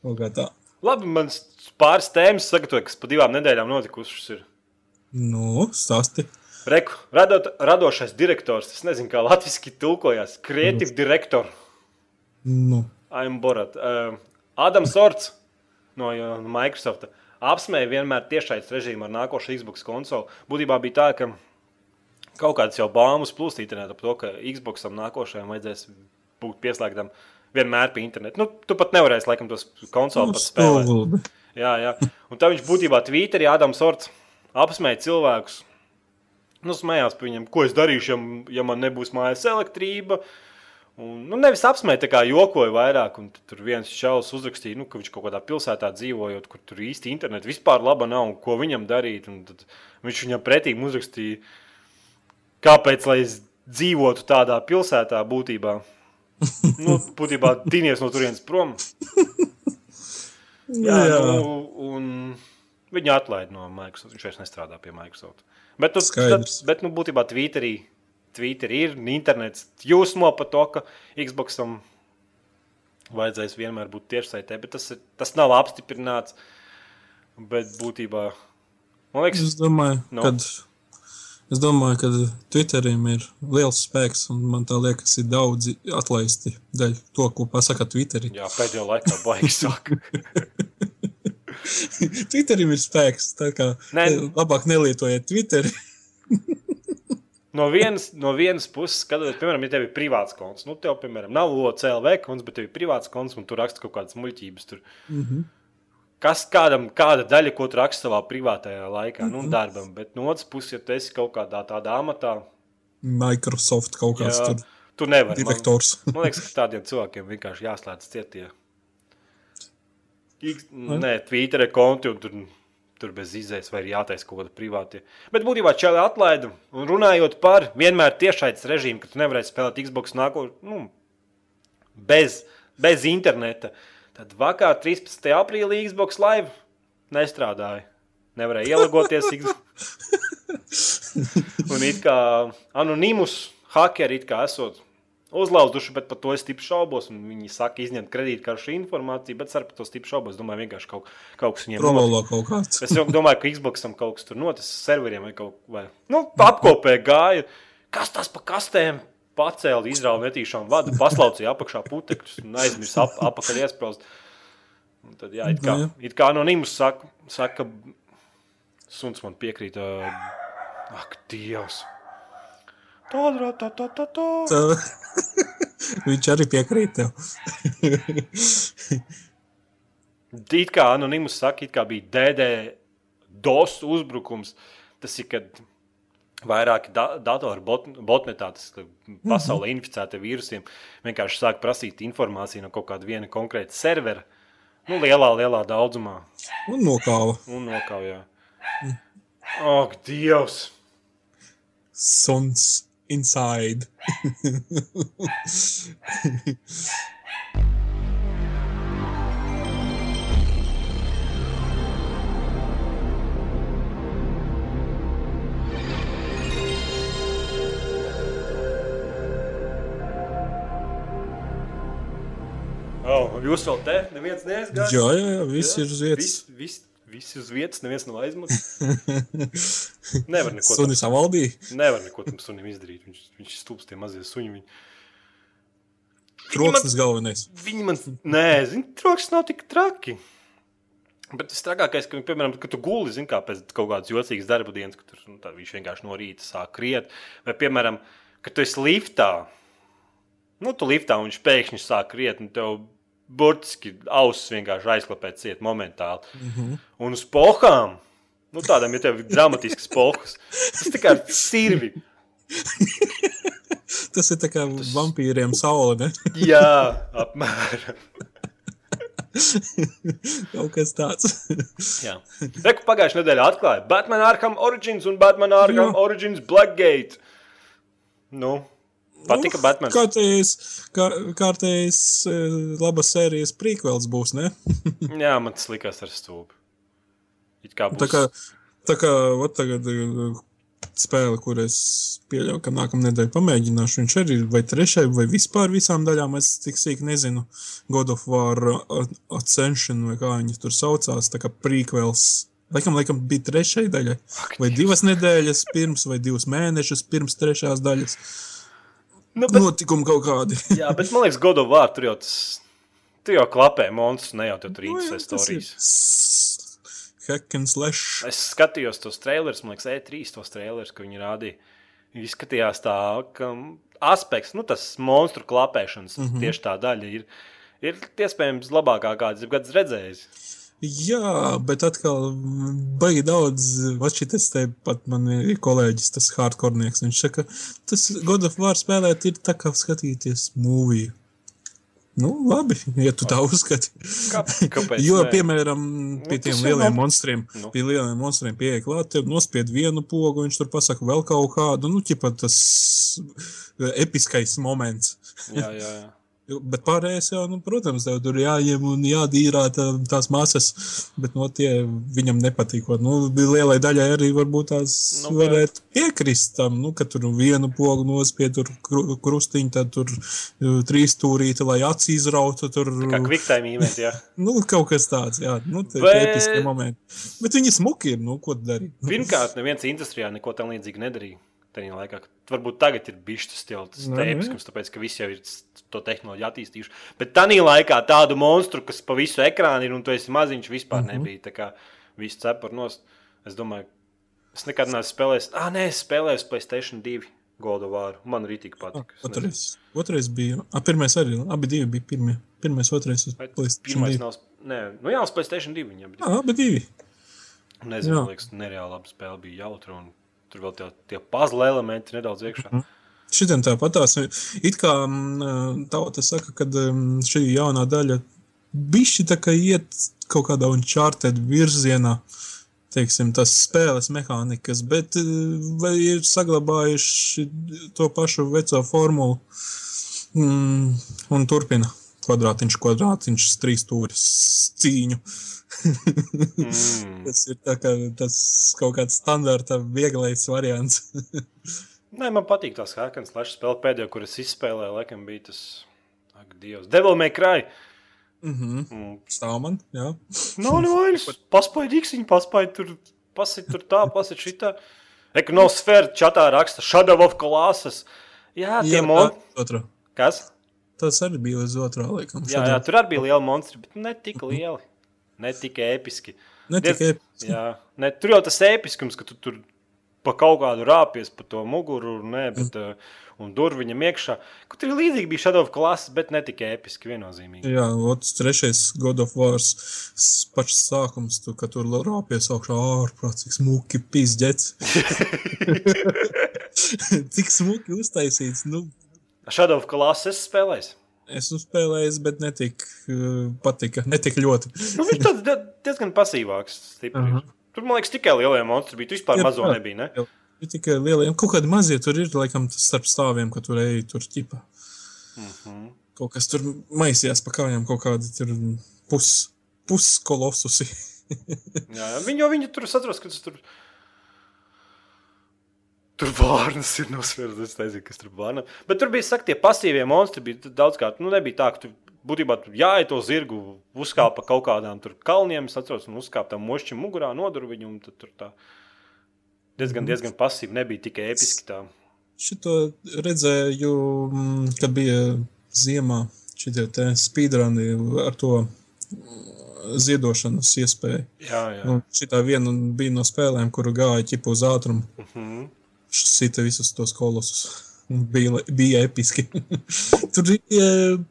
Kā tā. Labi, man pāris tēmas sagatavoja, kas pa divām nedēļām notikušas. Ir. Nu, stāsti. Reku, radot, radošais direktors, es nezinu, kā latviešu tulkojās. Creative director. Nu, I'm Borat. Uh, Adams Orts no uh, Microsoft apsmēja vienmēr tiešais režīmu ar nākošo Xbox konsoli. Būtībā bija tā, ka kaut kādas jau baumas plūst internetā par to, ka Xboxam nākošajam vajadzēs būt pieslēgtam vienmēr pie interneta. Nu, tu pat nevarēsi laikam tos konsoli nu pat spēlēt. stulbi. Jā, jā. Un tā viņš būtībā Twitterī Adams Orts apsmēja cilvēkus. Nu, smējās par viņiem, ko es darīšu, ja, ja man nebūs mājas elektrība. Un, nu, nevis apsmēja, tā kā jokoja vairāk. un Tur viens čels uzrakstīja, nu, ka viņš kaut kādā pilsētā dzīvojot, kur tur īsti internets vispār laba nav un ko viņam darīt. Un tad viņš viņam pretī uzrakstīja, kāpēc lai es dzīvotu tādā pilsētā būtībā. Nu, būtībā tīnies no turienes prom. Jā, Jā. Nu, un viņu atlaida no Microsoft. Viņš vairs nestrādā pie Microsoft. Bet, nu, tad, bet nu, būtībā Twitterī, Twitterī ir internets. Jūsmo par to, ka Xboxam vajadzēs vienmēr būt tiešsaitē, bet tas, ir, tas nav apstiprināts. Bet būtībā man liekas, Es domāju, Nu. no. kad. Es domāju, ka Twitterim ir liels spēks, un man tā liekas, ir daudzi atlaisti dēļ to, ko pasaka Twitterī. jā, pēdējā laikā baigs saka. Twitterim ir spēks, tā kā ne. labāk nelietojiet Twitteri. No vienas, no vienas puses, skatoties, piemēram, ja tev ir privāts konts, nu, tev, piemēram, nav OCLV konts, bet tev ir privāts konts, un tu raksti kaut kādas muļķības. Tur. Mm -hmm. Kas kādam, kāda daļa, ko tu raksti savā privātajā laikā, nu, darbam, bet no otras puses, ja tu esi kaut kādā tādā amatā, Microsoft kaut kāds jā, tur tu nevari. Man, direktors. man liekas, ka tādiem cilvēkiem vienkārši jāslēdz cietie. X- Nē, Twitter konti un tur, tur bez izējas vai ir jātaisa kaut kāda privāta. Bet būtībā čēlē atlaida. Un runājot par vienmēr tiešais režīmu, ka tu nevarēsi spēlēt Xbox nākotnē nu, bez, bez interneta. Tad vakar, 13. aprīlī, Xbox Live nestrādāja. Nevarēja ielagoties. Xbox. Un it kā anonīmus hakeri it kā esot uzlauzuši, bet par to es stipri šaubos. Viņi saka, izņemt kredītkaršu informāciju, bet ar to stipri šaubos. Domāju, vienkārši kaut, kaut kas viņiem. Provolo kaut kāds. Es domāju, ka Xboxam kaut kas tur noticis, serveriem vai kaut vai, nu, apkopē gāja. Kas tas pa kastēm? Pacēla, izrāva netīšām vadu, paslaucīja apakšā putekļus un aizmirsa ap, apakaļ iesprāst. Un Tad, jā, it kā, Jā. it kā anonīms saka, saka, ka suns man piekrīt. ā, Ak, Dievs! Tā, tā, tā, tā, tā. Tā. Viņš arī piekrīt tev. It kā anonīms saka, it kā bija DD DOS uzbrukums. Tas ir, kad vairāki da datori bot botnetā, tas pasaulē inficēti vīrusiem, vienkārši sāk prasīt informāciju no kaut kāda viena konkrēta servera. Nu, lielā, lielā daudzumā. Un nokāva. Un nokaujā. Ak, Dievs! Suns inside. Oh, jūs vēl te? Neviens neaizgāja? Jā, jā, jā, viss ir uz vietas. Viss, viss, viss uz vietas, neviens nav aizmucis. Nevar neko, Sunis savaldīja. nevar neko tam sunim izdarīt. Viņš, viņš stūps tie mazie suņi. Viņi, Troksnis galvenais. viņi man, nē, zini, troksnis nav tik traki. Bet tas trakākais, ka, piemēram, kad tu guli, zini, kā pēc kaut kādas jocīgas darba dienas, ka tur nu, tā, viņš vienkārši no rīta sāk kriet. Vai, piemēram, kad tu esi liftā, nu, tu liftā un viņš pēkšņi sāk kriet, un tev burtiski ausis vienkārši aizklapēt ciet momentāli. Mm -hmm. Un uz pohām, nu, tādam, ja tev ir dramatisks pohas, tas tā kā sirvi. Tas ir tā kā vampīriem saule? Jā, apmēram. Kaut kas tāds. Jā. Reku pagājušajā nedēļā atklāja Batman Arkham Origins un Batman Arkham Jā. Origins Blackgate. Nu, patika Batman. Kārtējs, kā, kārtējs eh, labas sērijas prequels būs, ne? Jā, man tas likās ar stūbi. It kā būs. Tā kā, tā kā vat tagad eh, spēle, kur es pieļauju, ka nākamā nedēļa pamēģināšu, viņš arī ir vai trešai, vai vispār visām daļām, es tik sīk nezinu, God of War uh, Ascension vai kā viņi tur saucās, tā kā prequels. Laikam, laikam bija trešai daļai, vai divas nedēļas pirms, vai divas mēnešus pirms trešās daļas. Nu, bet, Notikumi kaut kādi. jā, bet man liekas, God of War tur jau tas. Tur jau klapē monstrs, ne jau tur Nu, jā, stāstījis. Hack and slash. Es skatījos tos trailers, man liekas, E3 tos trailers, ko viņi rādīja. Izskatījās tā, ka aspekts, nu, tas monstru klapēšanas, mm. -hmm. tieši tā daļa ir, ir iespējams labākā, kādas gads redzējis. Jā, bet atkal mm, baigi daudz. Vačitas te pat man ir kolēģis, tas hardcornieks. Viņš saka, tas God of War spēlēt ir tā kā skatīties mūviju. Nu, labi, ja tu tā uzskati. Kā, kāpēc? Jo, nē? piemēram, pie Nu, tiem lieliem labi. monstriem, Nu. pie lieliem monstriem pieeja klāt, tev nospied vienu pogu, viņš tur pasaka vēl kaut kādu, nu, ķipa tas episkais moments. Jā, jā, jā. Bet pārējais jau, nu, protams, tev tur jāņem un jādīrā tā, tās masas, bet no tie viņam nepatīk. Nu, lielai daļai arī varbūt tās Nu, nu, varētu piekrist tam, nu, ka tur vienu pogu nospied, tur kru, krustiņu, tad tur uh, trīs stūrīti, lai acis izrautu. Tur, Kā kviktājiem īmēt, jā. nu, kaut kas tāds, jā, nu, tie Bet- Bet... episkie momenti. Bet viņi smuki ir, nu, ko? Nu, Pirmkārt, neviens industrijā neko tam līdzīgu nedarīja. Tajā laikā, varbūt tagad ir bijis tas stils, Nu, tēpiskums, tāpēc, ka visi jau ir to tehnoloģiju attīstījuši. Bet tajā laikā tādu monstru, kas pa visu ekrānu ir un tu esi maziņš, vispār mm -hmm. nebija. Tā kā viss cepur nost. Es domāju, es nekad neesmu spēlējis. Ah, nē, es spēlēju Playstation 2 God of War. Man arī tik nezinu, Otrais, otrais bija, a, pirmais arī, abi divi bija pirmie. Pirmais, otrais Pirmais 2. nav. Nē, nu jā, uz Playstation 2 viņam bija. Jā, abi divi. Nezinu, Jā. liekas, nereāli laba spēle bija jautra. Un tur vēl tie, tie puzzle elementi nedaudz iekšā. Mm -hmm. Šitien tāpatās, it kā mm, tauta saka, ka mm, šī jaunā daļa bišķi tā kā iet kaut kādā uncharted virzienā, teiksim, tas spēles mehānikas, bet vai ir saglabājuši to pašu veco formulu mm, un turpina kvadrātiņš, kvadrātiņš, trīs stūris cīņu. Mm. Tas ir kā tas kaut kāds standarta vieglais variants. Nē, man patīk tās Hackens Slash spēle. Pēdējā, kuras izspēlēju, laikam bija tas. Ak, Dievs, Devil May Cry. Mhm. Mm. Stāv man, jā. Nav nevainas. Paspēj dīksiņu, paspēj tur, pasit tur tā, pasit šitā. Ekonosfēra čatā raksta Shadow of Colossus. Jā, tie Jā, mon... tā, otrā. Kas? Tas arī bija uz otrā laikam. Jā, jā, tur arī bija lieli monstri, bet ne tik lieli. Ne tik episki. Ne tikai Jā, ne, tur jau tas episkums, ka tu tur pa kaut kādu rāpies pa to muguru, nē, bet, mm. un dur viņam iekšā. Kur tur ir līdzīgi bija Shadow of Colossus, bet ne tikai episki viennozīmīgi. Jā, otrs, trešais God of War s- pašs sākums, tu, kad tur rāpies augšā ārprāt, cik smuki pizģets. cik smuki uztaisīts. Nu, Shadow of Colossus spēlēs. Es uzspēlēju, bet netik uh, patika, netik ļoti. Nu, viņš tāds die- diezgan pasīvāks. Stipri. Uh. -huh. Tur, man liekas, tikai lielie monstri bija. Tu vispār Jā, mazo jā. nebija. Ne? Ir tikai lielie, kaut kādi mazie tur ir, laikam, starp stāviem, ka tur ej, tur ķipa. Uh -huh. Kaut kas tur maisījās pa kājām, kaut kādi tur pus, puskolosusi. Jā, jā. Viņi jau viņi tur atceros, ka tas tur. Tur vārnas ir nosvērts. Es nezinu, kas tur vārna. Bet tur bija saka, tie pasīvie monstri. Bija daudzkārt, nu, nebija tā, ka tu būtībā tur jāiet to zirgu, uzkāpa kaut kādām tur kalniem. Es atceros, un uzkāpa tam mošķim mugurā, noduru viņu. tad Tur tā diezgan, diezgan pasīvi. Nebija tikai episki tā. Šito redzēju, mm, kad bija ziemā te speedruni ar to ziedošanas iespēju. Jā, jā. Nu, šī viena bija no spēlēm, kuru gāja ķipa uz ātrumu. Mhm. Sita visus tos kolosus. Bija, bija episki. Tur bija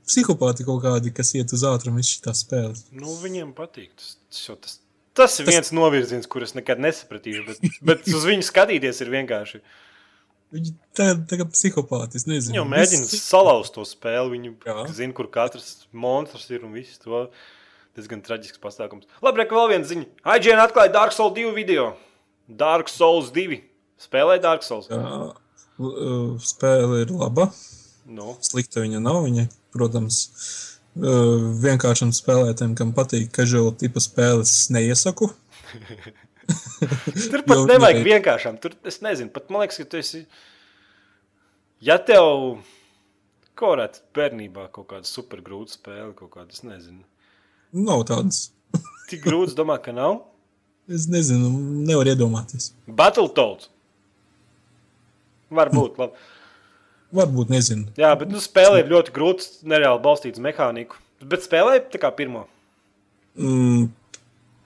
psihopāti kaut kādi, kas iet uz ātrumu, visas šīs spēles. Nu, viņiem patīk. Tas, tas, tas, tas ir viens novirziens, kurus nekad nesapratīšu. Bet, bet uz viņu skatīties ir vienkārši. Viņi tā, kā psihopāti, es nezinu. Viņi jau mēģina Viss- salauzt to spēli. Viņi Jā. zina, kur katrs monstrs ir un viss to. Diezgan traģisks pasākums. Labi, reka vēl viena ziņa. IGN atklāja Dark Souls 2 video. Dark Souls 2. Spēlēja Dark Souls. Jā, uh, spēle ir laba. Nu, Slikta viņa nav. Viņa, protams, uh, vienkāršam spēlētājam, kam patīk casual tipa spēles, neiesaku. tur pat Jo nevajag ne- vienkāršām. Tur es nezinu, pat man liekas, ka tu esi. Ja tev ko varētu bērnībā kaut kāda supergrūta spēle, kaut kāda, es nezinu. Nav tādas. Tik grūts, domā, ka nav. Es nezinu, nevar iedomāties. Battletoads. Varbūt, labi. Varbūt nezinu. Jā, bet nu, spēle ir ļoti grūta, nereāli balstīta uz mehāniku. Bet spēlē tā kā pirmo. Mm,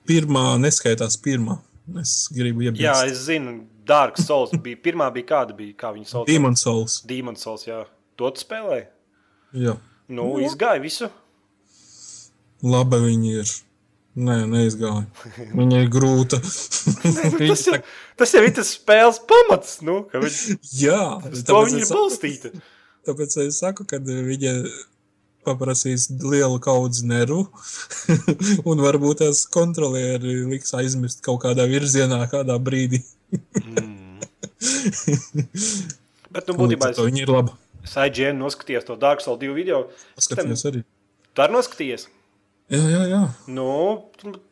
pirmā neskaitās pirmā. Es gribu iebilst. Jā, es zinu, Dark Souls bija. Pirmā bija kāda bija, kā viņa sauc. Demon Souls. Demon Souls, jā. To tu spēlēji. Jā. Nu, izgāja visu. Laba viņa ir. Nē, neizgāja. Viņa ir grūta. Tas jau, tas jau ir tas spēles pamats, nu, ka viņa, Jā, tāpēc viņa ir balstīta. Tāpēc es saku, ka viņa paprasīs lielu kaudzi nervu, un varbūt tās kontrolieri liks aizmirst kaut kādā virzienā, kādā brīdī. Mm. Bet, nu, būtībā es, viņa ir laba. es IGN noskatījos to Dark Souls 2 video. Skatījos arī. Tu arī noskatījies? Jā, jā, jā. Nu,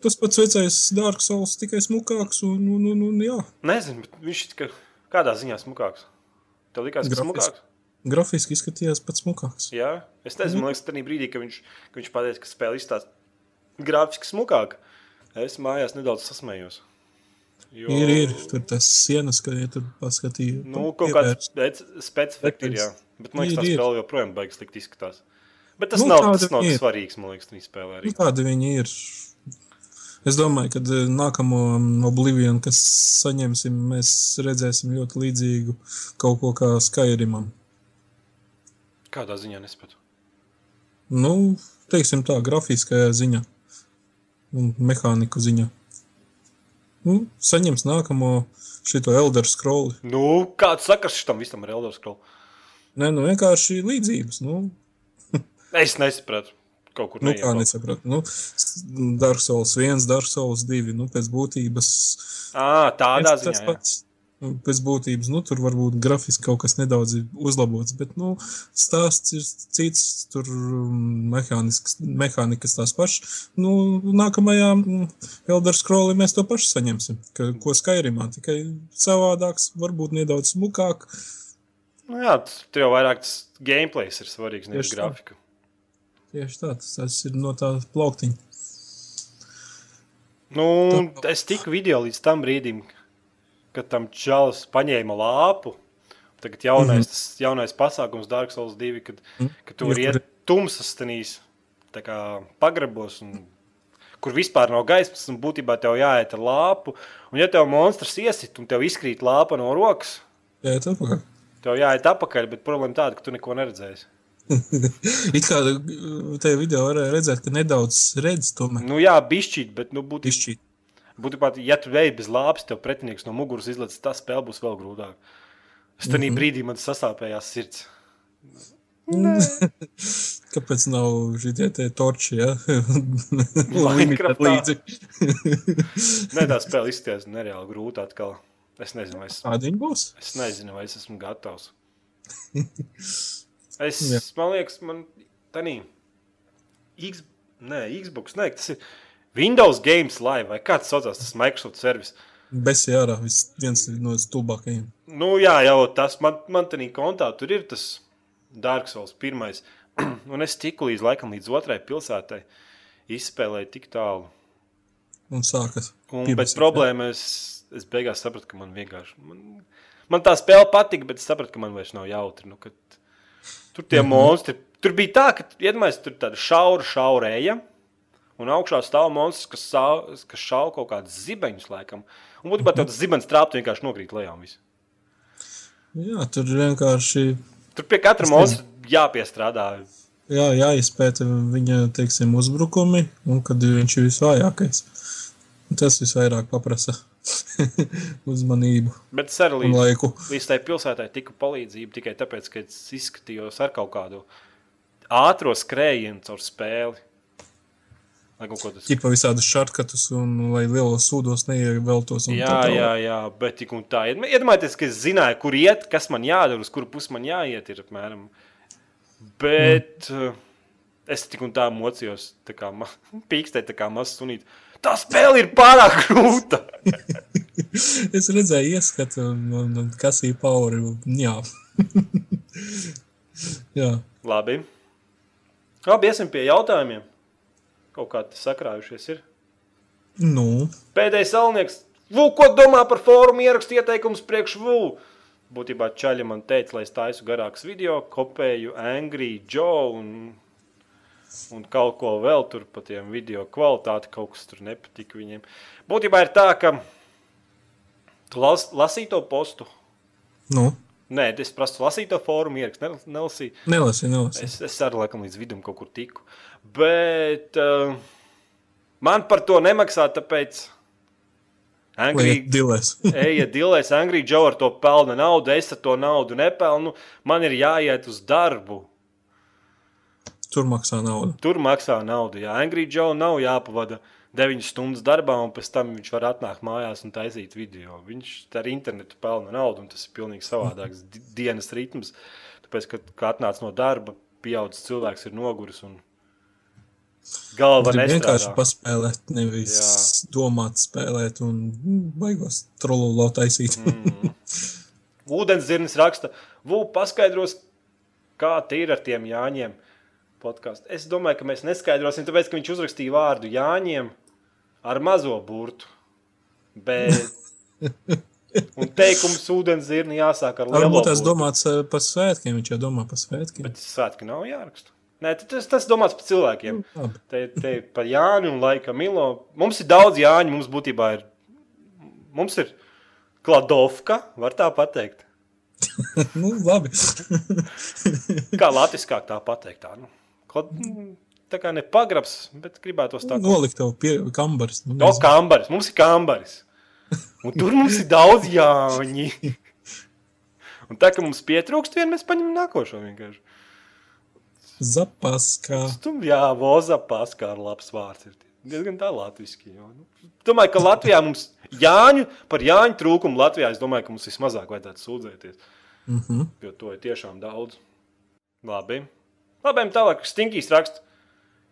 Tas pats vecais Dark Souls, tikai smukāks. Un, un, un, un, jā. nezinu, bet viņš ir kādā ziņā smukāks. Tev likās, ka smukāks? Grafiski izskatījās pats smukāks. Jā, es nezinu, man liekas, tajā brīdī, kad viņš, ka viņš pateica, ka spēle izstāsta grafiski smukāk. Es mājās nedaudz sasmējos. Jo, Ir, ir. Tur tas sienas, ka ja tur paskatīja. Nu, kaut kāds specifiks ir, jā. Bet man liekas, tā spēle joprojām baigas slikti izskatās. Bet tas Nu, nav, tas nav ir. svarīgs, man liekas, viņa spēlē arī. Nu, tādi viņi ir. Es domāju, ka eh, nākamo Oblivion, kas saņemsim, mēs redzēsim ļoti līdzīgu kaut ko kā Skyrimam. Kādā ziņā nespētu? Nu, teiksim tā, grafiskajā ziņā un mehāniku ziņā. Nu, saņems nākamo šito Elder Scrolli. Nu, kāds sakars šitam visam ar Elder Scroll? Nē, nu vienkārši līdzības. Nu, Es nesapratu. Kaut kur nu kā nesapratu. Nu, Dark Souls 1, Dark Souls 2. Nu, pēc būtības Ā, tādā ziņā. tas jā. pats. Nu, Pēc būtības, nu, tur varbūt grafiski kaut kas nedaudz ir uzlabots, bet nu, stāsts ir cits, tur mehānisks, mehānikas tās pašas. Nu, nākamajā mm, Elder Scrolli mēs to pašu saņemsim, ka, ko Skyrimā, tikai savādāks, varbūt nedaudz smukāk. Nu, jā, t- tur jau vairāk tas gameplays ir svarīgs, nevis Tieši tā. Tieši tā, tas, ir no tā plauktiņa. Nu, es tiku video līdz tam brīdim, kad tam čalis paņēma lāpu. Tagad jaunais, mm -hmm. tas jaunais pasākums, Dark Souls 2, kad, mm. kad tu vari iet tumsas tenīs, tā kā pagrabos, un, kur vispār nav gaismas, un būtībā tev jāiet ar lāpu. Un ja tev monstrs iesit, un tev izkrīt lāpa no rokas, Jā, tā kā. tev jāiet apakaļ, bet problēma tāda, ka tu neko neredzēsi. It kā uh, tajā video varēja redzēt, ka nedaudz redz tomēr. Nu jā, bišķīt, bet nu, būtībā, Pišķīt. būtībā, ja tu ej bez lāpas, tev pretinieks no muguras izlaiž, tas spēle būs vēl grūtāk. Es tajā mm -hmm. brīdī man sasāpējās sirds. Kāpēc nav šie te torči, ja? Nē, tā spēle izskatījās nereāli grūti atkal. Es nezinu, vai es, Tādi viņi būs. es, nezinu, vai es esmu gatavs. Es, Jā. man liekas, man tā nē, X, nē, Xbox, nē, tas ir Windows Games Live vai kāds saucās tas Microsoft servis. Besi ārā, vis- viens no stulbākajiem. Nu, jā, jau tas man, man tādā kontā tur ir tas Dark Souls pirmais. Un es tiku līdz laikam līdz otrai pilsētai. Izspēlēju tik tālu. Un sākas. Un Pirms, pēc problēmas es, es beigās sapratu, ka man vienkārši. Man, man tā spēle patika, bet es sapratu, ka man vairs nav jautri. Nu, kad tur tie mm -hmm. monstri. Tur bija tā, ka iedomājieties, tur tāda šaura, šaura eja. Un augšā stāv monstrs, kas, sā, kas šauj kaut kādus zibeņus, laikam. Un būtībā tas zibens trāpīt vienkārši nokrīt lejā. un viss. Jā, tur vienkārši Tur pie katra monstra jāpiestrādā. jā, jāizpēta viņa teiksim, uzbrukumi, un kad viņš ir visvājākais. Tas visvairāk prasa uzmanību Bet es arī laiku. līdz tai pilsētai tiku palīdzību tikai tāpēc, ka es izskatījos ar kaut kādu ātro skrējienu caur spēli. Ķipa visādus šarkatus, un lai lielos sūdos neieveltos. un Jā, tā jā, jā, bet tik un tā. Iedomājieties, ka es zināju, kur iet, kas man jādara, uz kuru pusi man jāiet. Ir, apmēram. Bet mm. es tik un tā mocījos, tā kā pīkstēju, tā kā mazs sunīts. Tā spēle ir pārāk grūta. Es redzēju, ieskatu, un, un, un kas ir pauri. Jā, jā. Labi. Labi, iesim pie jautājumiem. Kaut kā tas sakrājušies ir. Nu, Pēdējais salnieks. Vū, ko domā par fórumu ierakstu ieteikumus priekš Vū? Būtībā Čaļa man teica, lai es taisu garāks video, kopēju Angry Joe un, un kaut ko vēl tur par tiem video kvalitāti. Kaut kas tur nepatika viņiem. Būtībā ir tā, ka tu las, lasīji to postu. nu. Nē, es prasu lasīt to fórumu ierakstu, nel- nelasīju. Nelasi, nelasi. Es, es arī laikam līdz vidum kaut kur tiku. Bet uh, man par to nemaksā, tāpēc iet dilēs. ejiet dilēs, Angry Joe ar to pelna naudu, es ar to naudu nepelnu. Man ir jāiet uz darbu. Tur maksā naudu. Tur maksā naudu. Jā, Angry Joe nav jāpavada 9 stundas darbā, un pēc tam viņš var atnākt mājās un taisīt video. Viņš ar internetu pelna naudu, un tas ir pilnīgi savādāks di- dienas ritms. Tāpēc, kad, kad atnāc no darba, pieaugušs cilvēks ir noguris un galva Gribu vienkārši paspēlēt, nevis Jā. domāt, spēlēt un mm, baigos trololo taisīt. Mm. Ūdens zirnis raksta, Vū, paskaidros, kā tie ir ar tiem Jāņiem. Podkast. Es domāju, ka mēs neskaidrosim, tāpēc, ka viņš uzrakstīja vārdu Jāņiem ar mazo burtu. Bet... Un teikums ūdens zirni jāsāk ar lielo Varbūt tas domāts eh, par svētkiem, viņš jau domā par svētkiem. Bet svētki nav jāraksta. Nē, tas, tas domāts par cilvēkiem. Labi. Te, te par Jāni un laika Milo. Mums ir daudz Jāņu, mums būtībā ir. Mums ir Kladovka, var tā pateikt. Nu, labi. Kā latviskāk tā pateikt? Tā, nu, klad, tā kā ne pagrabs, bet gribētos tā Nolikt tev pie kambaras. Nu, no nezinu. kambaris. Mums ir kambaris. Un tur mums ir daudz jāņi. Un tā kā mums pietrūkst, vien mēs paņemam nākošo vienkārši. Zapaskā. Tur jā, voza paskā ar labs vārds. Ir diezgan tā latviski. Jo. Nu, domāju, ka Latvijā mums Jāņu, par Jāņu trūkumu Latvijā, es domāju, ka mums vismazāk vajadzētu sūdzēties. Mm -hmm. Jo to ir tiešām daudz. Labi. Labi, tālāk, Stinkīs raksta.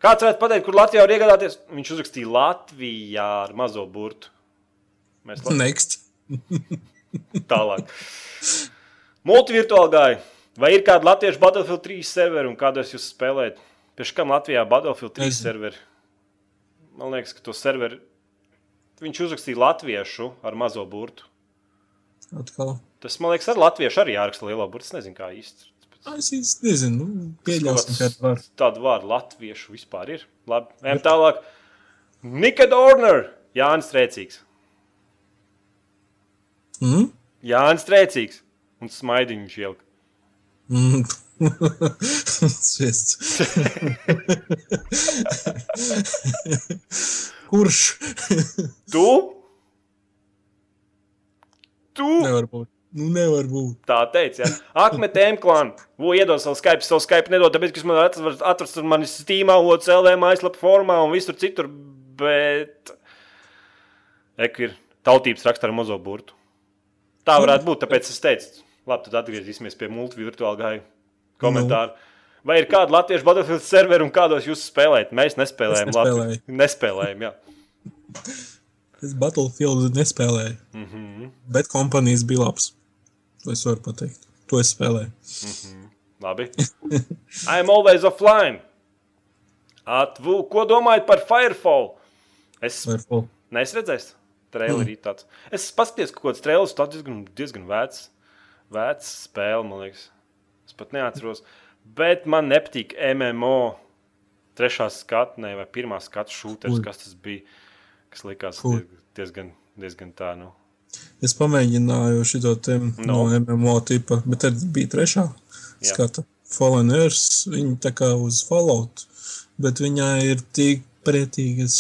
Kāds varētu pateikt, kur Latvijā var iegādāties? Viņš uzrakstīja Latvijā ar mazo burtu. Mēs la- Next. tālāk. Multivirtuāli gāja. Vai ir kāda latviešu Battlefield 3 serveri un kādos jūs spēlējat? Pēc kam Latvijā Battlefield 3 Nezinu. serveri? Man liekas, ka to serveri viņš uzrakstīja latviešu ar mazo burtu. Atkal. Tas, man liekas, ar latviešu arī jāraksta lielo burtu. Es nezinu, kā īsti. Es īsti nezinu. Nu, pieļausim, ka var. Tādu vārdu latviešu vispār ir. Labi, ejam tālāk. Nika Dorner, Jānis Strēcīgs. Mm? Jānis Strēcīgs un smaidiņš ielika. Mm. Kurš? Tu? Tu? Nevar būt. Nu, nevar būt. Tā teica, jā. Akmet Emklāna. Iedod savu Skype, savu Skype nedod, tāpēc, ka jūs man atrast ar mani Steamā, OCLV mājaslapā formā un visur citur, bet... Ek ir tautības raksta ar mazo burtu. Tā varētu būt, tāpēc es teicu, labi, tad atgriezīsimies pie multivirtuāla gāja komentāru. Vai ir kāda latviešu Battlefield serveri un kādos jūs spēlējat? Mēs nespēlējam. Nespēlēju. Nespēlējam, jā. Es Battlefield nespēlēju. Mm. -hmm. Bet kompānijas bija labs. To es varu pateikt. To es spēlēju. Labi. I'm always offline. Atvu, ko domājat par Firefall? Es Firefall. neesmu redzējis. Trailerī tāds. Es paskatījos, ka kaut kāds trailers tāds diezgan, diezgan vecs. Vecs spēle, man liekas. Es pat neatceros. Bet man nepatīk MMO trešā skatnē vai pirmā skatu šūteris, kas tas bija, kas likās diezgan, diezgan tā, nu. Es pamēģināju šo te no, No. no MMO tipa, bet tad bija trešā Jā. skata. Fallen Earth, viņa tā kā uz Fallout, bet viņai ir tik pretīgas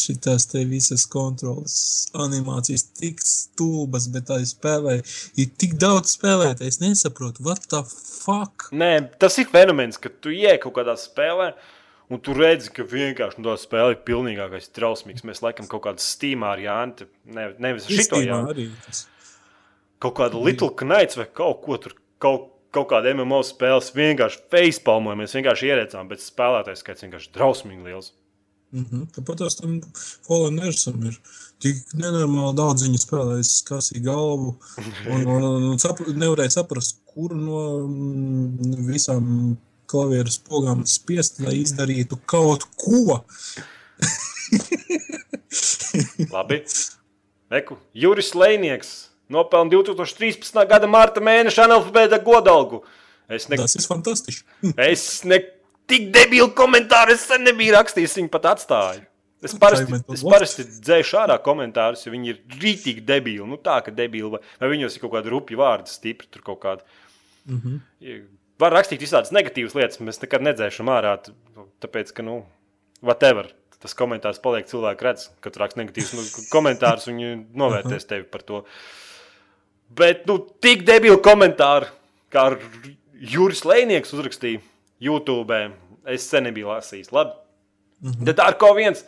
te visas kontrolas animācijas, tik stulbas, bet tā spēlē ir tik daudz spēlēt, es nesaprotu, what the fuck? Nē, tas ir fenomens, ka tu ienāc kaut kādā spēlē. Un tu redzi, ka vienkārši no tā spēle ir pilnīgākais trausmīgs. Mēs laikam kaut kādā stīmā ar Jānu, ne, nevis šito Steamā Jānu, kaut kādu Little Knights vai kaut ko tur, kaut, kaut kādu MMO spēles vienkārši facepalmojam, mēs vienkārši ieredzām, bet spēlētājs skaits vienkārši drausmīgi liels. Mhm. Tāpat tās tam Eartham ir tik nenormāli daudz viņa spēlē, es kasīju galvu un, un, un, sapra, nevarēju saprast, kur no mm, visām klavieru spogām spiest, lai izdarītu kaut ko. Labi. Eku, Juris Lēnieks nopelna 2013. gada marta mēneša analfabēta godalgu. Es ne, Tas ir fantastiski. es ne tik debilu komentāru es sen nebiju rakstījis, viņi pat atstāja. Es parasti, es parasti dzēšu ārā komentārus, jo viņi ir rītīgi debili. Nu, tā, ka debili, vai, vai viņos ir kaut kāda rupja vārda, stipri tur kaut kāda. Mm. -hmm. Var rakstīt visādas negatīvas lietas, mēs nekad nedzēšam ārā. Tāpēc, ka, nu, whatever. Tas komentārs paliek cilvēku redz, kad tu raksti negatīvus nu, komentārus, viņi novērtēs tevi par to. Bet, nu, tik debili komentāri, kā Juris Lēnieks uzrakstīja YouTube. Es sen nebiju lasījis. Labi. Mm -hmm. Tad ar ko viens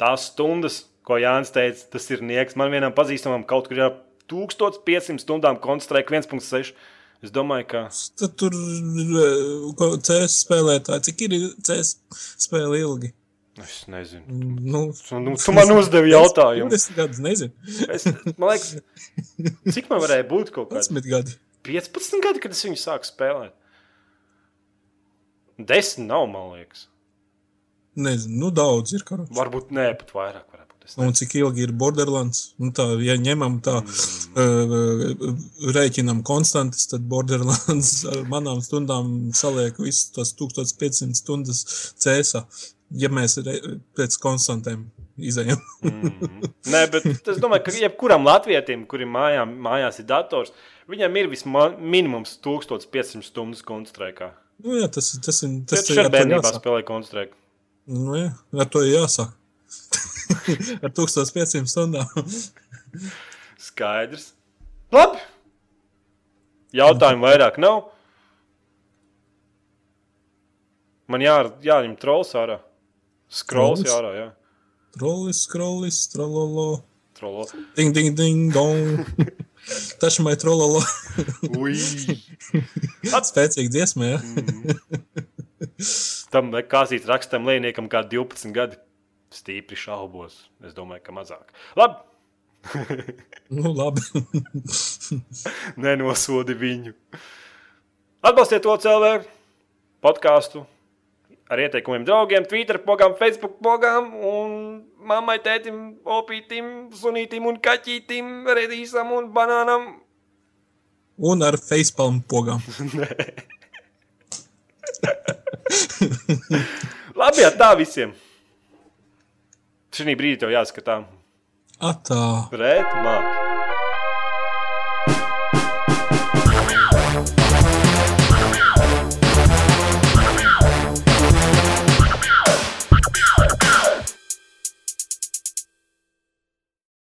tās stundas, ko Jānis teica, tas ir nieks. Man vienam pazīstamam kaut kur ir ap 1500 stundām koncentrēta 1,6. Es domāju, ka Tad tur ko CS spēlētāji, cik ir CS spēle ilgi? es nezinu. Nu, Nu, tu man uzdevi jautājumu. 20 gadus, nezinu. Es, man liekas, cik man varēja būt kaut kāds 10 gadi. 15 gadi, kad es viņu sāku spēlēt. Desmit nav, man liekas. Nezinu, nu daudz ir karoči. Varbūt nē, pat vairāk. Un cik ilgi ir Borderlands? Nu, tā, ja ņemam tā, mm. uh, rēķinam konstantas, tad Borderlands ar manām stundām saliek visus tos 1500 stundas cēsā, ja mēs pēc konstantiem izējām. Nē, bet es domāju, ka jebkuram latvietim, kurim mājā, mājās ir dators, viņam ir vismaz minimums 1500 stundas koncentrēkā. nu, jā, tas, ir- tas ir tas, Tas ir ir ar to bērnībā jāsāk. spēlē koncentrēkā. Nu, jā, ar to ir jāsāk. ar 1500 stundām. Skaidrs. Labi. Jautājumu vairāk nav. Man jā, jāņem trols ārā. Skrols Trolls? ārā, jā. Trollis, scrollis, trololo. Trolo. Ding, ding, ding, dong. Taču mai trololo. Ui. Spēcīgi dziesmē, ja? Tam kāzīt rakstam lēniekam kā 12 gadi. Stīpri šaubos. Es domāju, ka mazāk. Labi. Nu, labi. Nenosodi viņu. Atbalstiet to cilvēku podkāstu ar ieteikumiem draugiem, Twitter, pogām, Facebook, pogām, un mammai, tētim, opītim, sunītim un kaķītim, redīsam un banānam. Un ar facepalm pogām. Labi, tā visiem. Šī brīdī tev jāskatās. Atā. Rēt, māk.